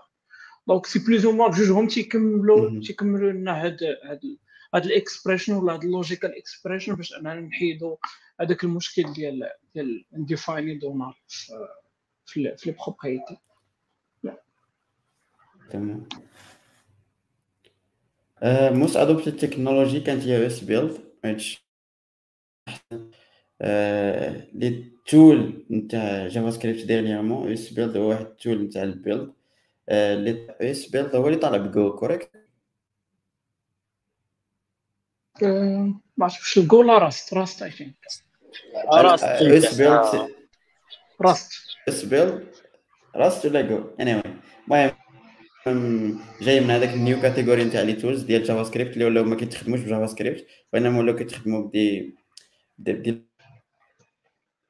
donc c'est plus ou moins بجوجهم تيكملوا تيكملوا لنا هاد هاد هاد ال expression ولا هاد ال logical expression باش أننا نحيدوا هذاك المشكل ديال ديال undefined error في في les propriétés تمام. most adopted technology كانت هي esbuild which les tools نتاع JavaScript dernièrement esbuild هو واحد ال tool نتاع ال build لي esbuild هو اللي طالع ب Go correct ما عرفتش ال Go لا Rust Rust I think Rust. esbuild Rust. إس Rust ولا Go anyway. المهم جاي من هذاك ال new category نتاع les tools ديال JavaScript اللي ولاو ما كيتخدموش ب JavaScript وانما ولاو كيتخدموا ب des ب des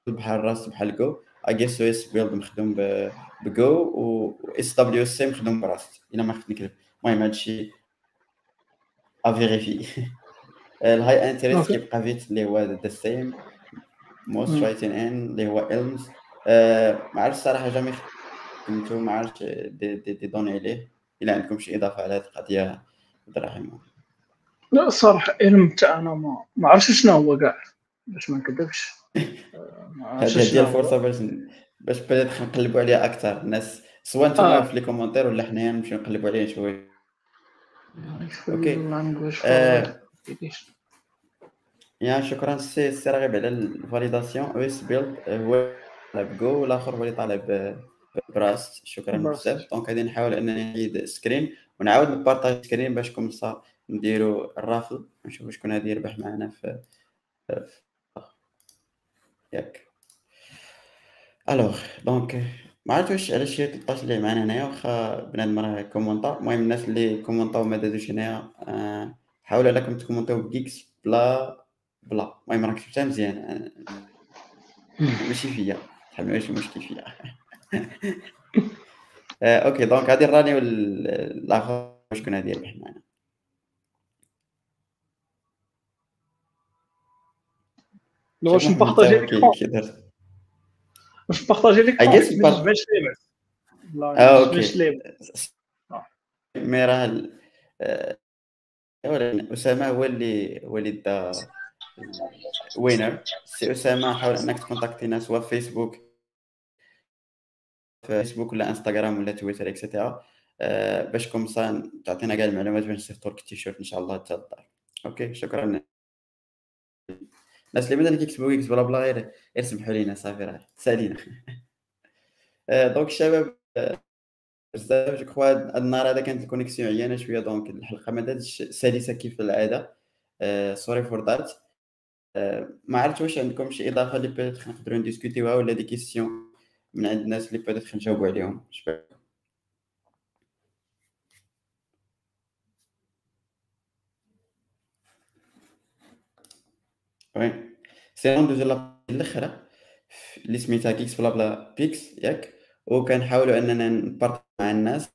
بحال Rust بحال Go I guess أو esbuild مخدوم ب Go و SWC مخدوم ب Rust. إلا ما خفت نكذب المهم هادشي à vérifier ال high interest كيبقى Vite اللي هو the same most write-in اللي هو المز ما عرفتش الصراحه jamais خدمتو ما عرفتش دي, دي, دي دوني عليه. إلا عندكم شي إضافة على هذه القضية الرحيم؟ لا الصراحه علم تاعنا ما ما عرفتش شنو هو كاع باش ما نكذبش. هذه هي الفرصه باش باش بدات نقلبوا عليها أكثر. الناس سواء أنتم آه. في les commentaires ولا حنايا نمشيو نقلبوا عليها شوية. okay. آه. yeah شكرا سي سي راغب على ال validation أو esbuild هو طالع ب Go والآخر هو اللي طالع ب Rust شكرا. بزاف. donc غادي نحاول إنني نعيد screen ونعاود نبارطاج screen باش comme ça نديرو ال raffle نشوفو شكون غادي يربح معنا في ياك. alors donc ما عرفت واش علاش هي 13 اللي معنا هنايا واخا بنادم راه كومونطا المهم الناس اللي كومونطاو وما دازوش هنايا آه، حاولوا انكم تكومونطاو بجيكس بلا بلا. المهم راك كتبتها مزيان. آه، ماشي فيا. شحال ماشي مشكل فيا. آه، أوكي. دونك غادي نرانيو ال- الآخر شكون غادي يربح معنا واش نبارطاجي دار. واش نبارطاجي ليك I guess ما part- جبتش لي لا آه، ما أوكي. جبتش لي mais راه أسامة هو اللي the winner سي أسامة حاول إنك تكونتاكتينا سواء في فيسبوك في فيسبوك ولا انستغرام ولا تويتر et cetera آه، باش comme ça تعطينا كاع المعلومات باش نصيفطوا لك التيشيرت إن شاء الله حتى الدار. okay شكرا. الناس اللي مازال كيكتبوا كيكتبوا blabla غير سمحوا لينا صافي راه سالينا. آه، donc الشباب آه، بزاف je crois هاد النهار هذا كانت ال connexion عيانة شوية donc الحلقة ما داتش سلسة كيف العادة. sorry for that ما عرفت واش عندكم شي إضافة اللي peut-être نقدروا نديسكوتيوها ولا des questions من عند الناس اللي peut-être نجاوبوا عليهم؟ oui c'est دوز لا الاخرى اللي سميتها GeeksBlabla picks ياك وكنحاولوا إننا نبارطاجيو مع الناس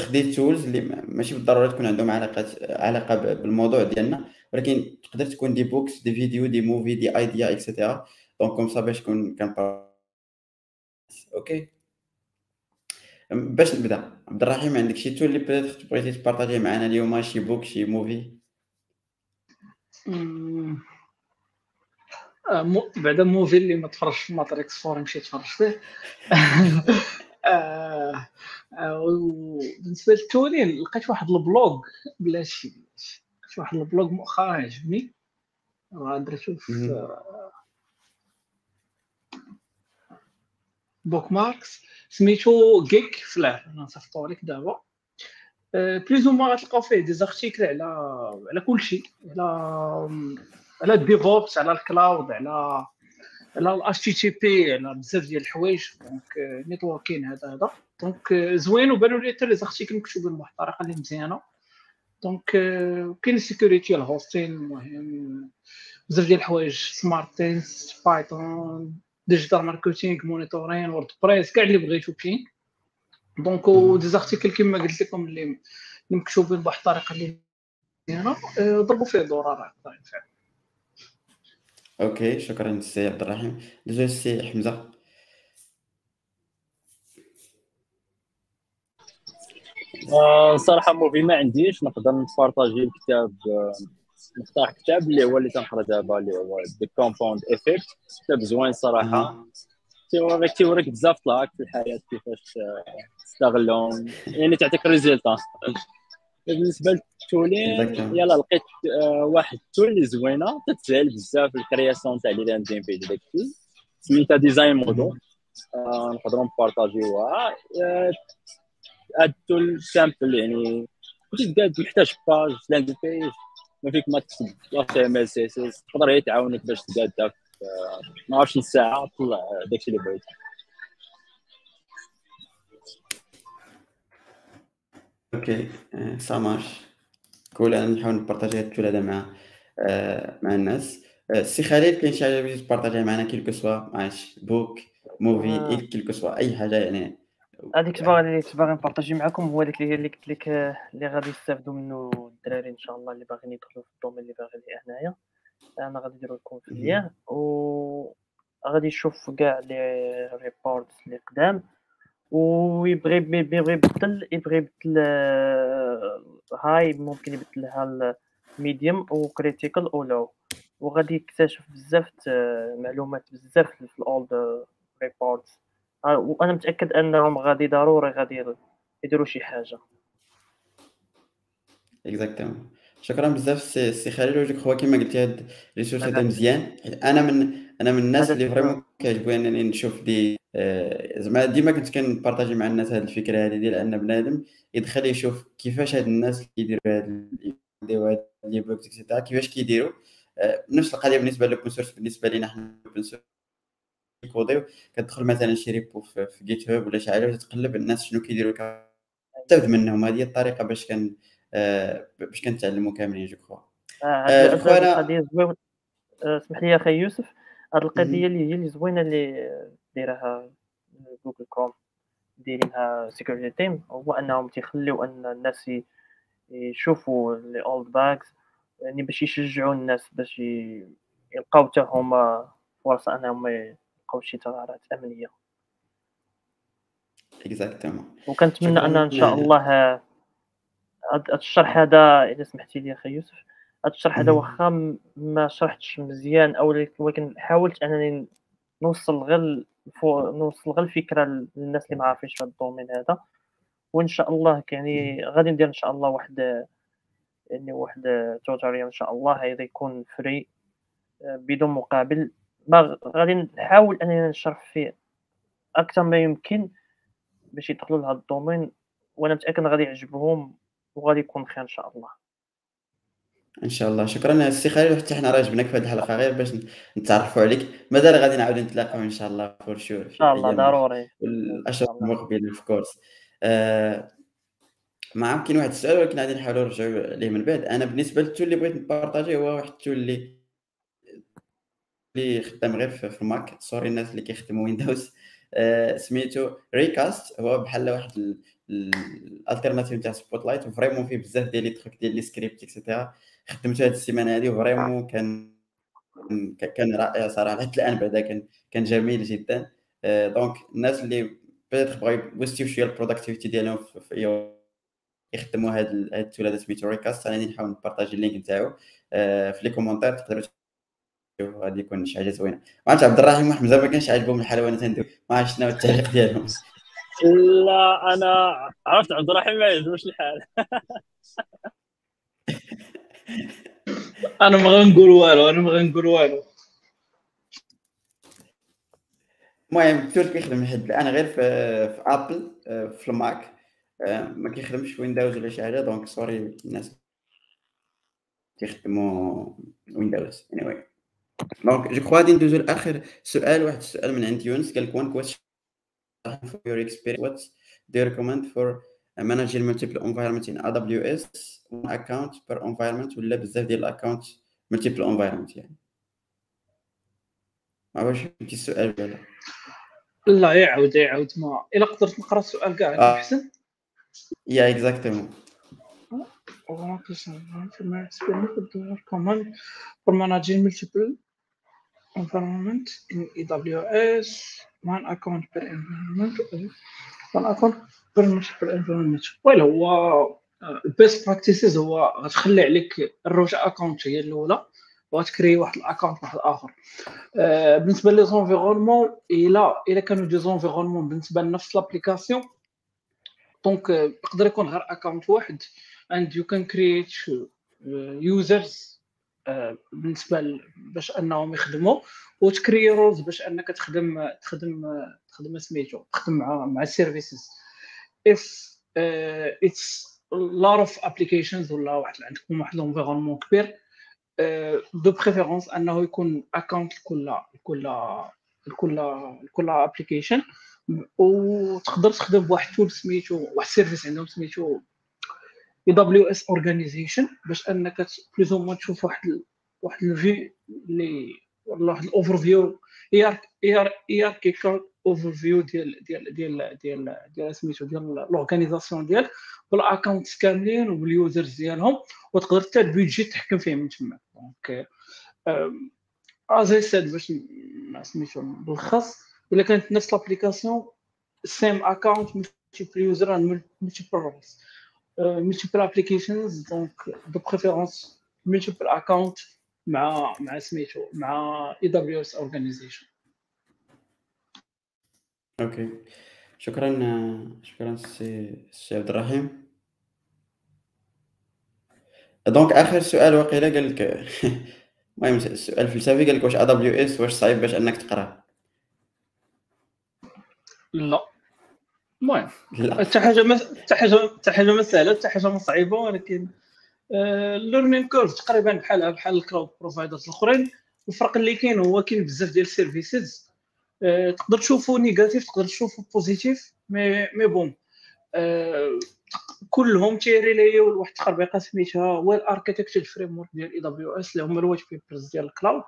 خديت tools اللي ماشي بالضروره تكون عندهم علاقة علاقه بالموضوع ديالنا ولكن تقدر تكون des books des vidéos des movies des ideas et cetera donc comme ça باش كون okay باش نبدأ. عبد الرحيم عندك شي tool اللي بغيتي تبارطاجي معنا اليوم؟ شي book شي movie آه، بعدا movie اللي ما تفرجش في Matrix four يمشي يتفرج فيه. آه، آه، وبالنسبة لل tooling لقيت واحد ال blog بلاتي لقيت واحد ال blog مؤخرا عجبني درتو في bookmarks سميتو Geekflare أنا نصيفطو لك دابا. please ما غتلقاو فيه des articles على على كلشي على على ال DevOps على ال cloud على على ال HTTP على بزاف ديال الحوايج. donc networking هذا هذا. donc زوين وبانوا لي حتى les articles مكتوبين بواحد الطريقة اللي مزيانة. donc كاين ال security ال hosting المهم بزاف ديال الحوايج smart things Python digital marketing monitoring WordPress كاع اللي بغيتو كاين. donc و des articles كما قلت لكم اللي مكتوبين بواحد الطريقة اللي مزيانة. ضربوا فيه دور راه فعلا okay شكرا سي عبد الرحيم. دوزو سي حمزة. آه، صراحة movie ما عنديش. نقدر نبارطاجي الكتاب آه، نختار كتاب اللي هو اللي تنقرا دابا اللي هو The Compound Effect كتاب زوين صراحة. تيوريك تيوريك بزاف طلاق في الحياة كيفاش آه، تستغلهم. يعني تعطيك résultats بالنسبة لل tooling يلا لقيت آه واحد ال tool اللي زوينة تتسهل بزاف ال création تاع les landing pages داكشي. سميتها Designmodo آه نقدروا نبارطاجيوها. آه هاد ال tool simple يعني كنتي تقاد محتاج page landing page ما فيك ما تكتب واش ام اس اس تقدر هي تعاونك باش تقاد داك ما عرفتش نص ساعه طلع داكشي اللي okay ça marche cool أنا نحاول نبارطاجي هاد ال tool هذا مع آه، مع الناس. آه، سي خالد كاين شي حاجة بغيتي تبارطاجيها معنا؟ quel que soit معاش book movie آه. quel que soit أي حاجة يعني. هذيك باغي اللي كنت باغي نبارطاجي معكم هو داك اللي قلت لك آه، اللي غادي يستافدوا منه الدراري إن شاء الله اللي باغيين يدخلوا في ال domaine اللي باغي ليه هنايا. أنا غادي ندير لكم في ال lien و غادي يشوف كاع les reports اللي قدام. ويبغي يبغي يبدل يبغي يبدل آه، هاي ممكن يبدلها ال medium و critical أو low وغادي يكتشف بزاف آه، معلومات بزاف في ال old report وأنا متأكد أنهم غادي ضروري غادي يديروا شي حاجة. exactement شكرا بزاف سي سي خالد و je crois كما قلتي هاد ressource هذا مزيان. أنا من أنا من الناس اللي vraiment كيعجبوني أنني نشوف des آه، زعما ديما كنت كنبارطاجي مع الناس هاد الفكرة هذه ديال أن بنادم يدخل يشوف كيفاش هاد الناس كيديروا هاد هاد les bugs et cetera كيفاش كيديروا. آه، نفس القضية بالنسبة لل open source بالنسبة لينا حنا open source كوديو كتدخل مثلا شي repo في, GitHub ولا شي حاجة وتتقلب الناس شنو كيديروا كتستافد منهم. هذه الطريقة باش كان آه، باش كنتعلموا كاملين je crois. هذه اسمح لي أخي يوسف. هاد القضية اللي هي اللي زوينة اللي دايرها Google Chrome دايرينها security team هو أنهم تيخليو أن الناس يشوفوا les old bugs يعني باش يشجعوا الناس باش يلقاو حتى هما فرصة أنهم يلقاو شي ثغرات أمنية. exactement وكنتمنى أن إن شاء الله هاد الشرح هذا إذا سمحتي لي أخي يوسف هاد الشرح هذا واخا ما شرحتش مزيان أو ولكن حاولت أنني نوصل غير نوصل غير الفكرة للناس اللي ما عارفينش هذا ال domaine هذا. وإن شاء الله يعني غادي ندير إن شاء الله واحد يعني واحد tutorial إن شاء الله. هذا يكون free بدون مقابل. ما غادي نحاول انني نشرح فيه أكثر ما يمكن باش يدخلوا لهذا ال domaine وأنا متأكد غادي يعجبهم وغادي يكون خير إن شاء الله. إن شاء الله. شكرا السي خالد حتى حنا راجبناك في هذه الحلقة. غير باش نتعرفوا عليك. مازال غادي نعاودو نتلاقاو إن شاء الله for sure إن شاء الله ضروري. الاشهر المقبلة of course آه ما عرف كاين واحد السؤال ولكن غادي نحاولوا نرجعوا ليه من بعد. أنا بالنسبة لل tool اللي بغيت نبارطاجي هو واحد ال tool اللي اللي خدام غير في ال Mac sorry الناس اللي كيخدموا Windows آه سميتو Raycast هو بحال واحد ال alternative تاع Spotlight و vraiment فيه بزاف ديال les trucs ديال les scripts et cetera خدمته هاد السيمانة هادي و vraiment كان كان رائع صراحة. حتى الآن بعدا كان كان جميل جدا. آه donc الناس اللي peut-être بغاو يبوستيو شوية ال productivity ديالهم في يخدموا هاد ال tool هذا سميتو Raycast. أنا نحاول نبارطاجي ال link نتاعو. آه في les commentaires تقدروا غادي يكون شي حاجة زوينة. ما عرفتش عبد الرحيم واحد مزال ما كانش عاجبهم الحلوانات ندير ما عرفتش شنو التعليق ديالهم. لا أنا عرفت عبد الرحيم ما يعجبوش الحال. أنا ما غنقول والو أنا ما غنقول والو. المهم ال tool كيخدم لحد الآن غير في, في Apple في ال Mac. ما كيخدمش Windows ولا شي حاجة donc sorry الناس كيخدموا Windows any anyway. donc je crois غادي ندوزو لآخر سؤال واحد السؤال من عند يونس. قال لك one question for your experience. What do you recommend for managing multiple environment in AWS one account per environment ولا بزاف ديال ال account multiple environment يعني ما عرفتش فهمتي السؤال ولا لا يعاود يعاود ما الا قدرت نقرا السؤال كاع آه. احسن يا exactement What is from experience what do you recommend for managing multiple environment in AWS, one account per environment, one account per multiple environment. well هو ال best practices هو غتخلي عليك ال root account هي الأولى وغت créer واحد ال account واحد اخر آه، بالنسبة les environnements إلا إلا كانوا des environnements بالنسبة لنفس l'application donc يقدر يكون غير account واحد. Can create uh, users uh, بالنسبة باش أنهم يخدموا وت créer roles باش أنك تخدم تخدم تخدم سميتو تخدم مع مع ال services it's a lot of applications ولا واحد عندكم واحد ال environnement كبير de préférence أنه يكون account لكل لكل لكل لكل application وتقدر تخدم بواحد tool سميتو واحد ال service عندهم سميتو AWS Organization باش أنك plus ou moins تشوف واحد واحد ال view اللي ولا واحد ال overview hierarchical overview ديال ديال ديال ديال ديال سميتو ديال ال organisation ديال بال accounts كاملين وبال users ديالهم وتقدر حتى ال budget تحكم فيه من تما. donc as I said باش سميتو نلخص إلا كانت نفس l'application same account multiple user multiple roles multiple applications donc de préférence multiple accounts مع مع سميتو مع AWS Organization okay شكرا شكرا سي عبد الرحيم. donc آخر سؤال وقيله قال لك المهم السؤال الفلسفي قال لك واش AWS؟ واش صعيب باش أنك تقرأ؟ لا. المهم لا. حتى حاجة ما حتى حاجة حتى حاجة ما سهله حتى حاجة ما صعيبة ولكن ال learning curve تقريبا بحالها بحال ال cloud providers الأخرين. الفرق اللي كاين هو كاين بزاف ديال ال services آه، تقدر تشوفو négatif تقدر تشوفو positif mais mais bon آه، كلهم تي relier و لواحد التخربيقه سميتها Well-Architected Framework ديال AWS اللي هما ال white papers ديال ال cloud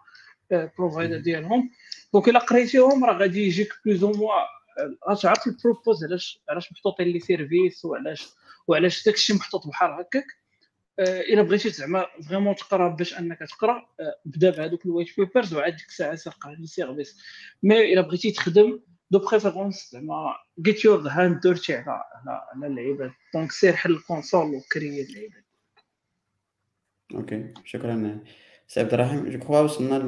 provider ديالهم. donc إلا قريتيهم راه غادي يجيك plus ou moins غتعرف ال purpose علاش علاش محطوطين les services وعلاش وعلاش داكشي محطوط بحال هكاك؟ آه، إلا بغيتي زعما vraiment تقرا باش أنك تقرا آه، بدا بهذوك ال white papers وعاد ديك الساعة سرقه les services mais إلا بغيتي تخدم de préférence زعما get your hand dirty على على اللعيبات donc سير حل ال console و créer اللعيبات okay شكرا سي عبد الرحيم. je crois وصلنا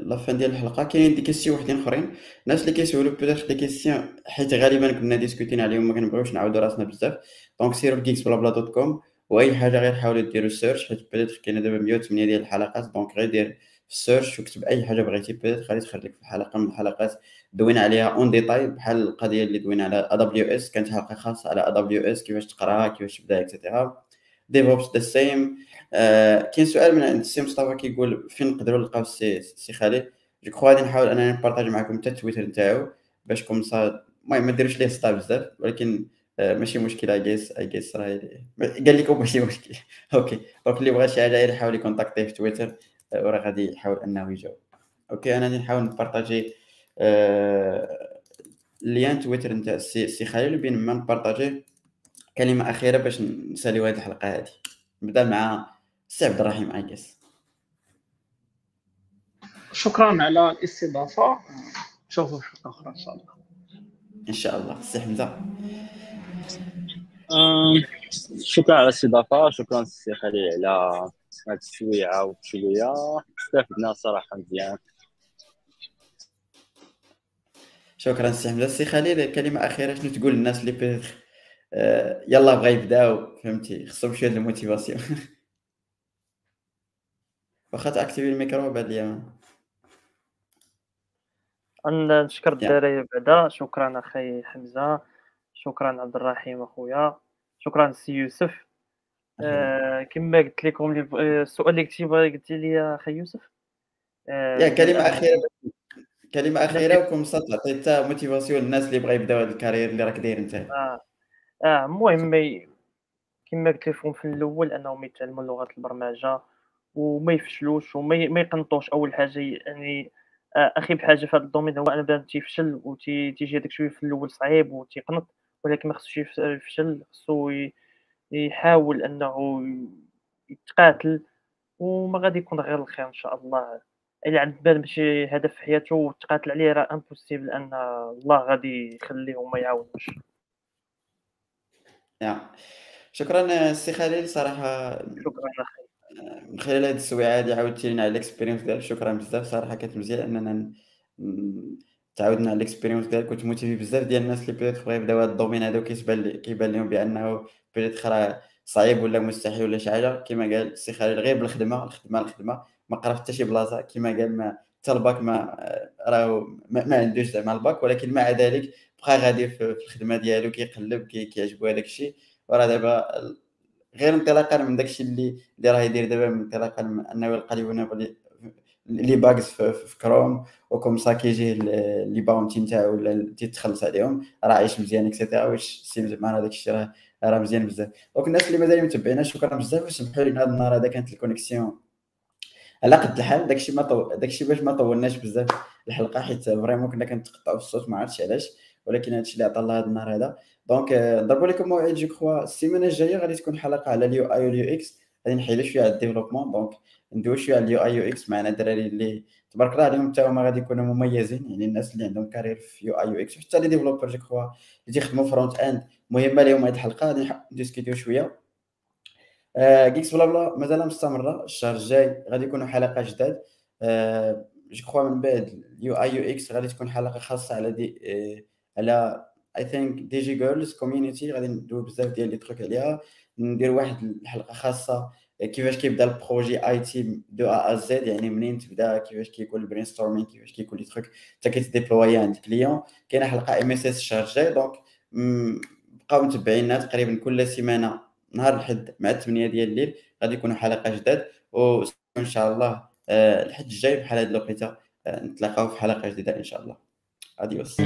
la fin ديال الحلقة. كاينين des questions وحدين أخرين. الناس اللي كيسولوا peut-être des questions حيت غالبا كنا ديسكوتين عليهم ما كنبغيوش نعاودوا راسنا بزاف. donc سيروا ل GeeksBlabla dot com وأي حاجة غير حاولوا ديروا search حيت peut-être كاينة دابا 108 ديال الحلقات donc غير دير في ال search وكتب أي حاجة بغيتي peut-être غادي تخرج لك في حلقه من الحلقات دوينا عليها en détail بحال القضية اللي دوينا على AWS كانت حلقة خاصة على AWS كيفاش تقراها كيفاش تبدأ et cetera DevOps the same كاين سؤال من عند السي مصطفى كيقول فين نقدروا نلقاو السي سي خالد؟ je crois غادي نحاول أنني نبارطاجي معكم حتى التويتر نتاعو باش comme ça المهم ما ديروش ليه سطا بزاف ولكن ماشي مشكل اي جيس اي جيس راه قال لكم ماشي مشكل okay. donc اللي بغى شي حاجة يحاول يكونتاكتي في تويتر وراه غادي يحاول إنه يجاوب. okay أنا غادي نحاول نبارطاجي lien Twitter نتاع سي خليل بين ما نبارطاجي كلمة أخيرة باش نساليو هذه الحلقة هذه نبدأ مع سي عبد الرحيم I guess شكرا على الاستضافة. نشوفوا في حلقه أخرى إن شاء الله. إن شاء الله. سي حمزة. شكرا على الاستضافة شكرا سي خليل على هاد السويعه وشويه استفدنا صراحة مزيان. شكرا سي حمزة. سي خليل كلمة أخيرة شنو تقول للناس اللي peut-être آه، يلا بغا يبداو فهمتي؟ خصهم شوية ال motivation. واخا ت activer ال micro بعد اليوم نشكر الدراري بعدا. شكرا أخي حمزة. شكرا عبد الرحيم أخويا. شكرا سي يوسف. آه كما قلت لكم السؤال اللي قلتي قلتي لي أخي يوسف. آه يا كلمة أخيرة. كلمة أخيرة وكم تعطي حتى motivation للناس اللي بغا يبداو هذا ال carrière اللي راك داير انت. آه. آه المهم كما قلت لكم في الأول أنهم يتعلموا لغة البرمجة وما يفشلوش وما يقنطوش. أول حاجة يعني آه، أخي بحاجة في هذا ال domaine هو أنا بدا تيفشل وتيجي هذاك شوية في الأول صعيب وتيقنط. ولكن ما خصوش يفشل خصو يحاول أنه يتقاتل وما غادي يكون غير الخير إن شاء الله. إلا عند بال بشي هدف في حياته وتقاتل عليه راه impossible أن الله غادي يخليه وما يعاونوش. شكرا سي خليل. صراحة شكرا أخي. من خلال هاد السويعة هادي عاودتي لينا على ال expérience ديالك. شكرا بزاف. صراحة كانت مزيان أننا تعاودنا على ال expérience ديالك كنت motivé بزاف ديال الناس اللي peut-être بغاو يبداو هاد ال domaine هذا وكيتبان كيبان لهم بأنه peut-être راه صعيب ولا مستحيل ولا شي حاجة. كما قال السي خالد غير بالخدمة الخدمه الخدمة. ما قرا حتى شي بلاصة. كما قال ما حتى الباك ما راه ما, ما عندوش زعما الباك. ولكن مع ذلك بقى غادي في الخدمة ديالو كيقلب كيعجبو هذاك الشيء. وراه دابا غير انطلاقا من داكشي اللي اللي راه يدير دابا انطلاقا من أنه يلقى les les bugs في, في كروم و comme ça كيجي les bounties نتاعو ولا تيتخلص عليهم راه عايش مزيان et cetera واش سيم معنا داك الشيء راه راه مزيان بزاف. donc الناس اللي مازال متبعينا شكرا بزاف وسمحوا لي هذا النهار هذا كانت ال connexion على قد الحال. داكشي ما طو... داكشي باش ما طولناش بزاف الحلقة حيت vraiment كنا كنتقطعوا الصوت ما عرفتش علاش ولكن هادشي اللي عطى الله هذا النهار هذا. donc نضربوا لكم موعد je crois السيمانة الجاية غادي تكون حلقة على ال UI وال UX. غادي نحيلوا شوية على ال développement donc ندوي شوية على ال UI UX معنا الدراري اللي تبارك الله عليهم حتى هما غادي يكونوا مميزين يعني الناس اللي عندهم carrière في UI UX وحتى les développeurs je crois اللي تيخدموا front end مهمة لهم هذه الحلقة غادي نديسكوتيو شوية. Geeks Blabla مازال مستمرة الشهر الجاي غادي يكونوا حلقة جداد. آه je crois من بعد ال UI UX غادي تكون حلقة خاصة على دي آه على I think the Geek Girls Community غادي ندوي بزاف ديال les trucs عليها. ندير واحد الحلقة خاصة كيفاش كيبدا ال projet IT de A à Z يعني منين تبدا كيفاش كيكون ال brainstorming كيفاش كيكون les trucs حتى كيتديبلوي عند ال client. كاينة حلقة ام اس اس الشهر الجاي donc بقاو متبعينا تقريبا كل سيمانة نهار الحد مع 8 ديال الليل غادي يكونوا حلقة جداد. وان شاء الله آه، الحد الجاي بحال هاد الوقيته آه، نتلاقاو في حلقة جديدة إن شاء الله. اديوس.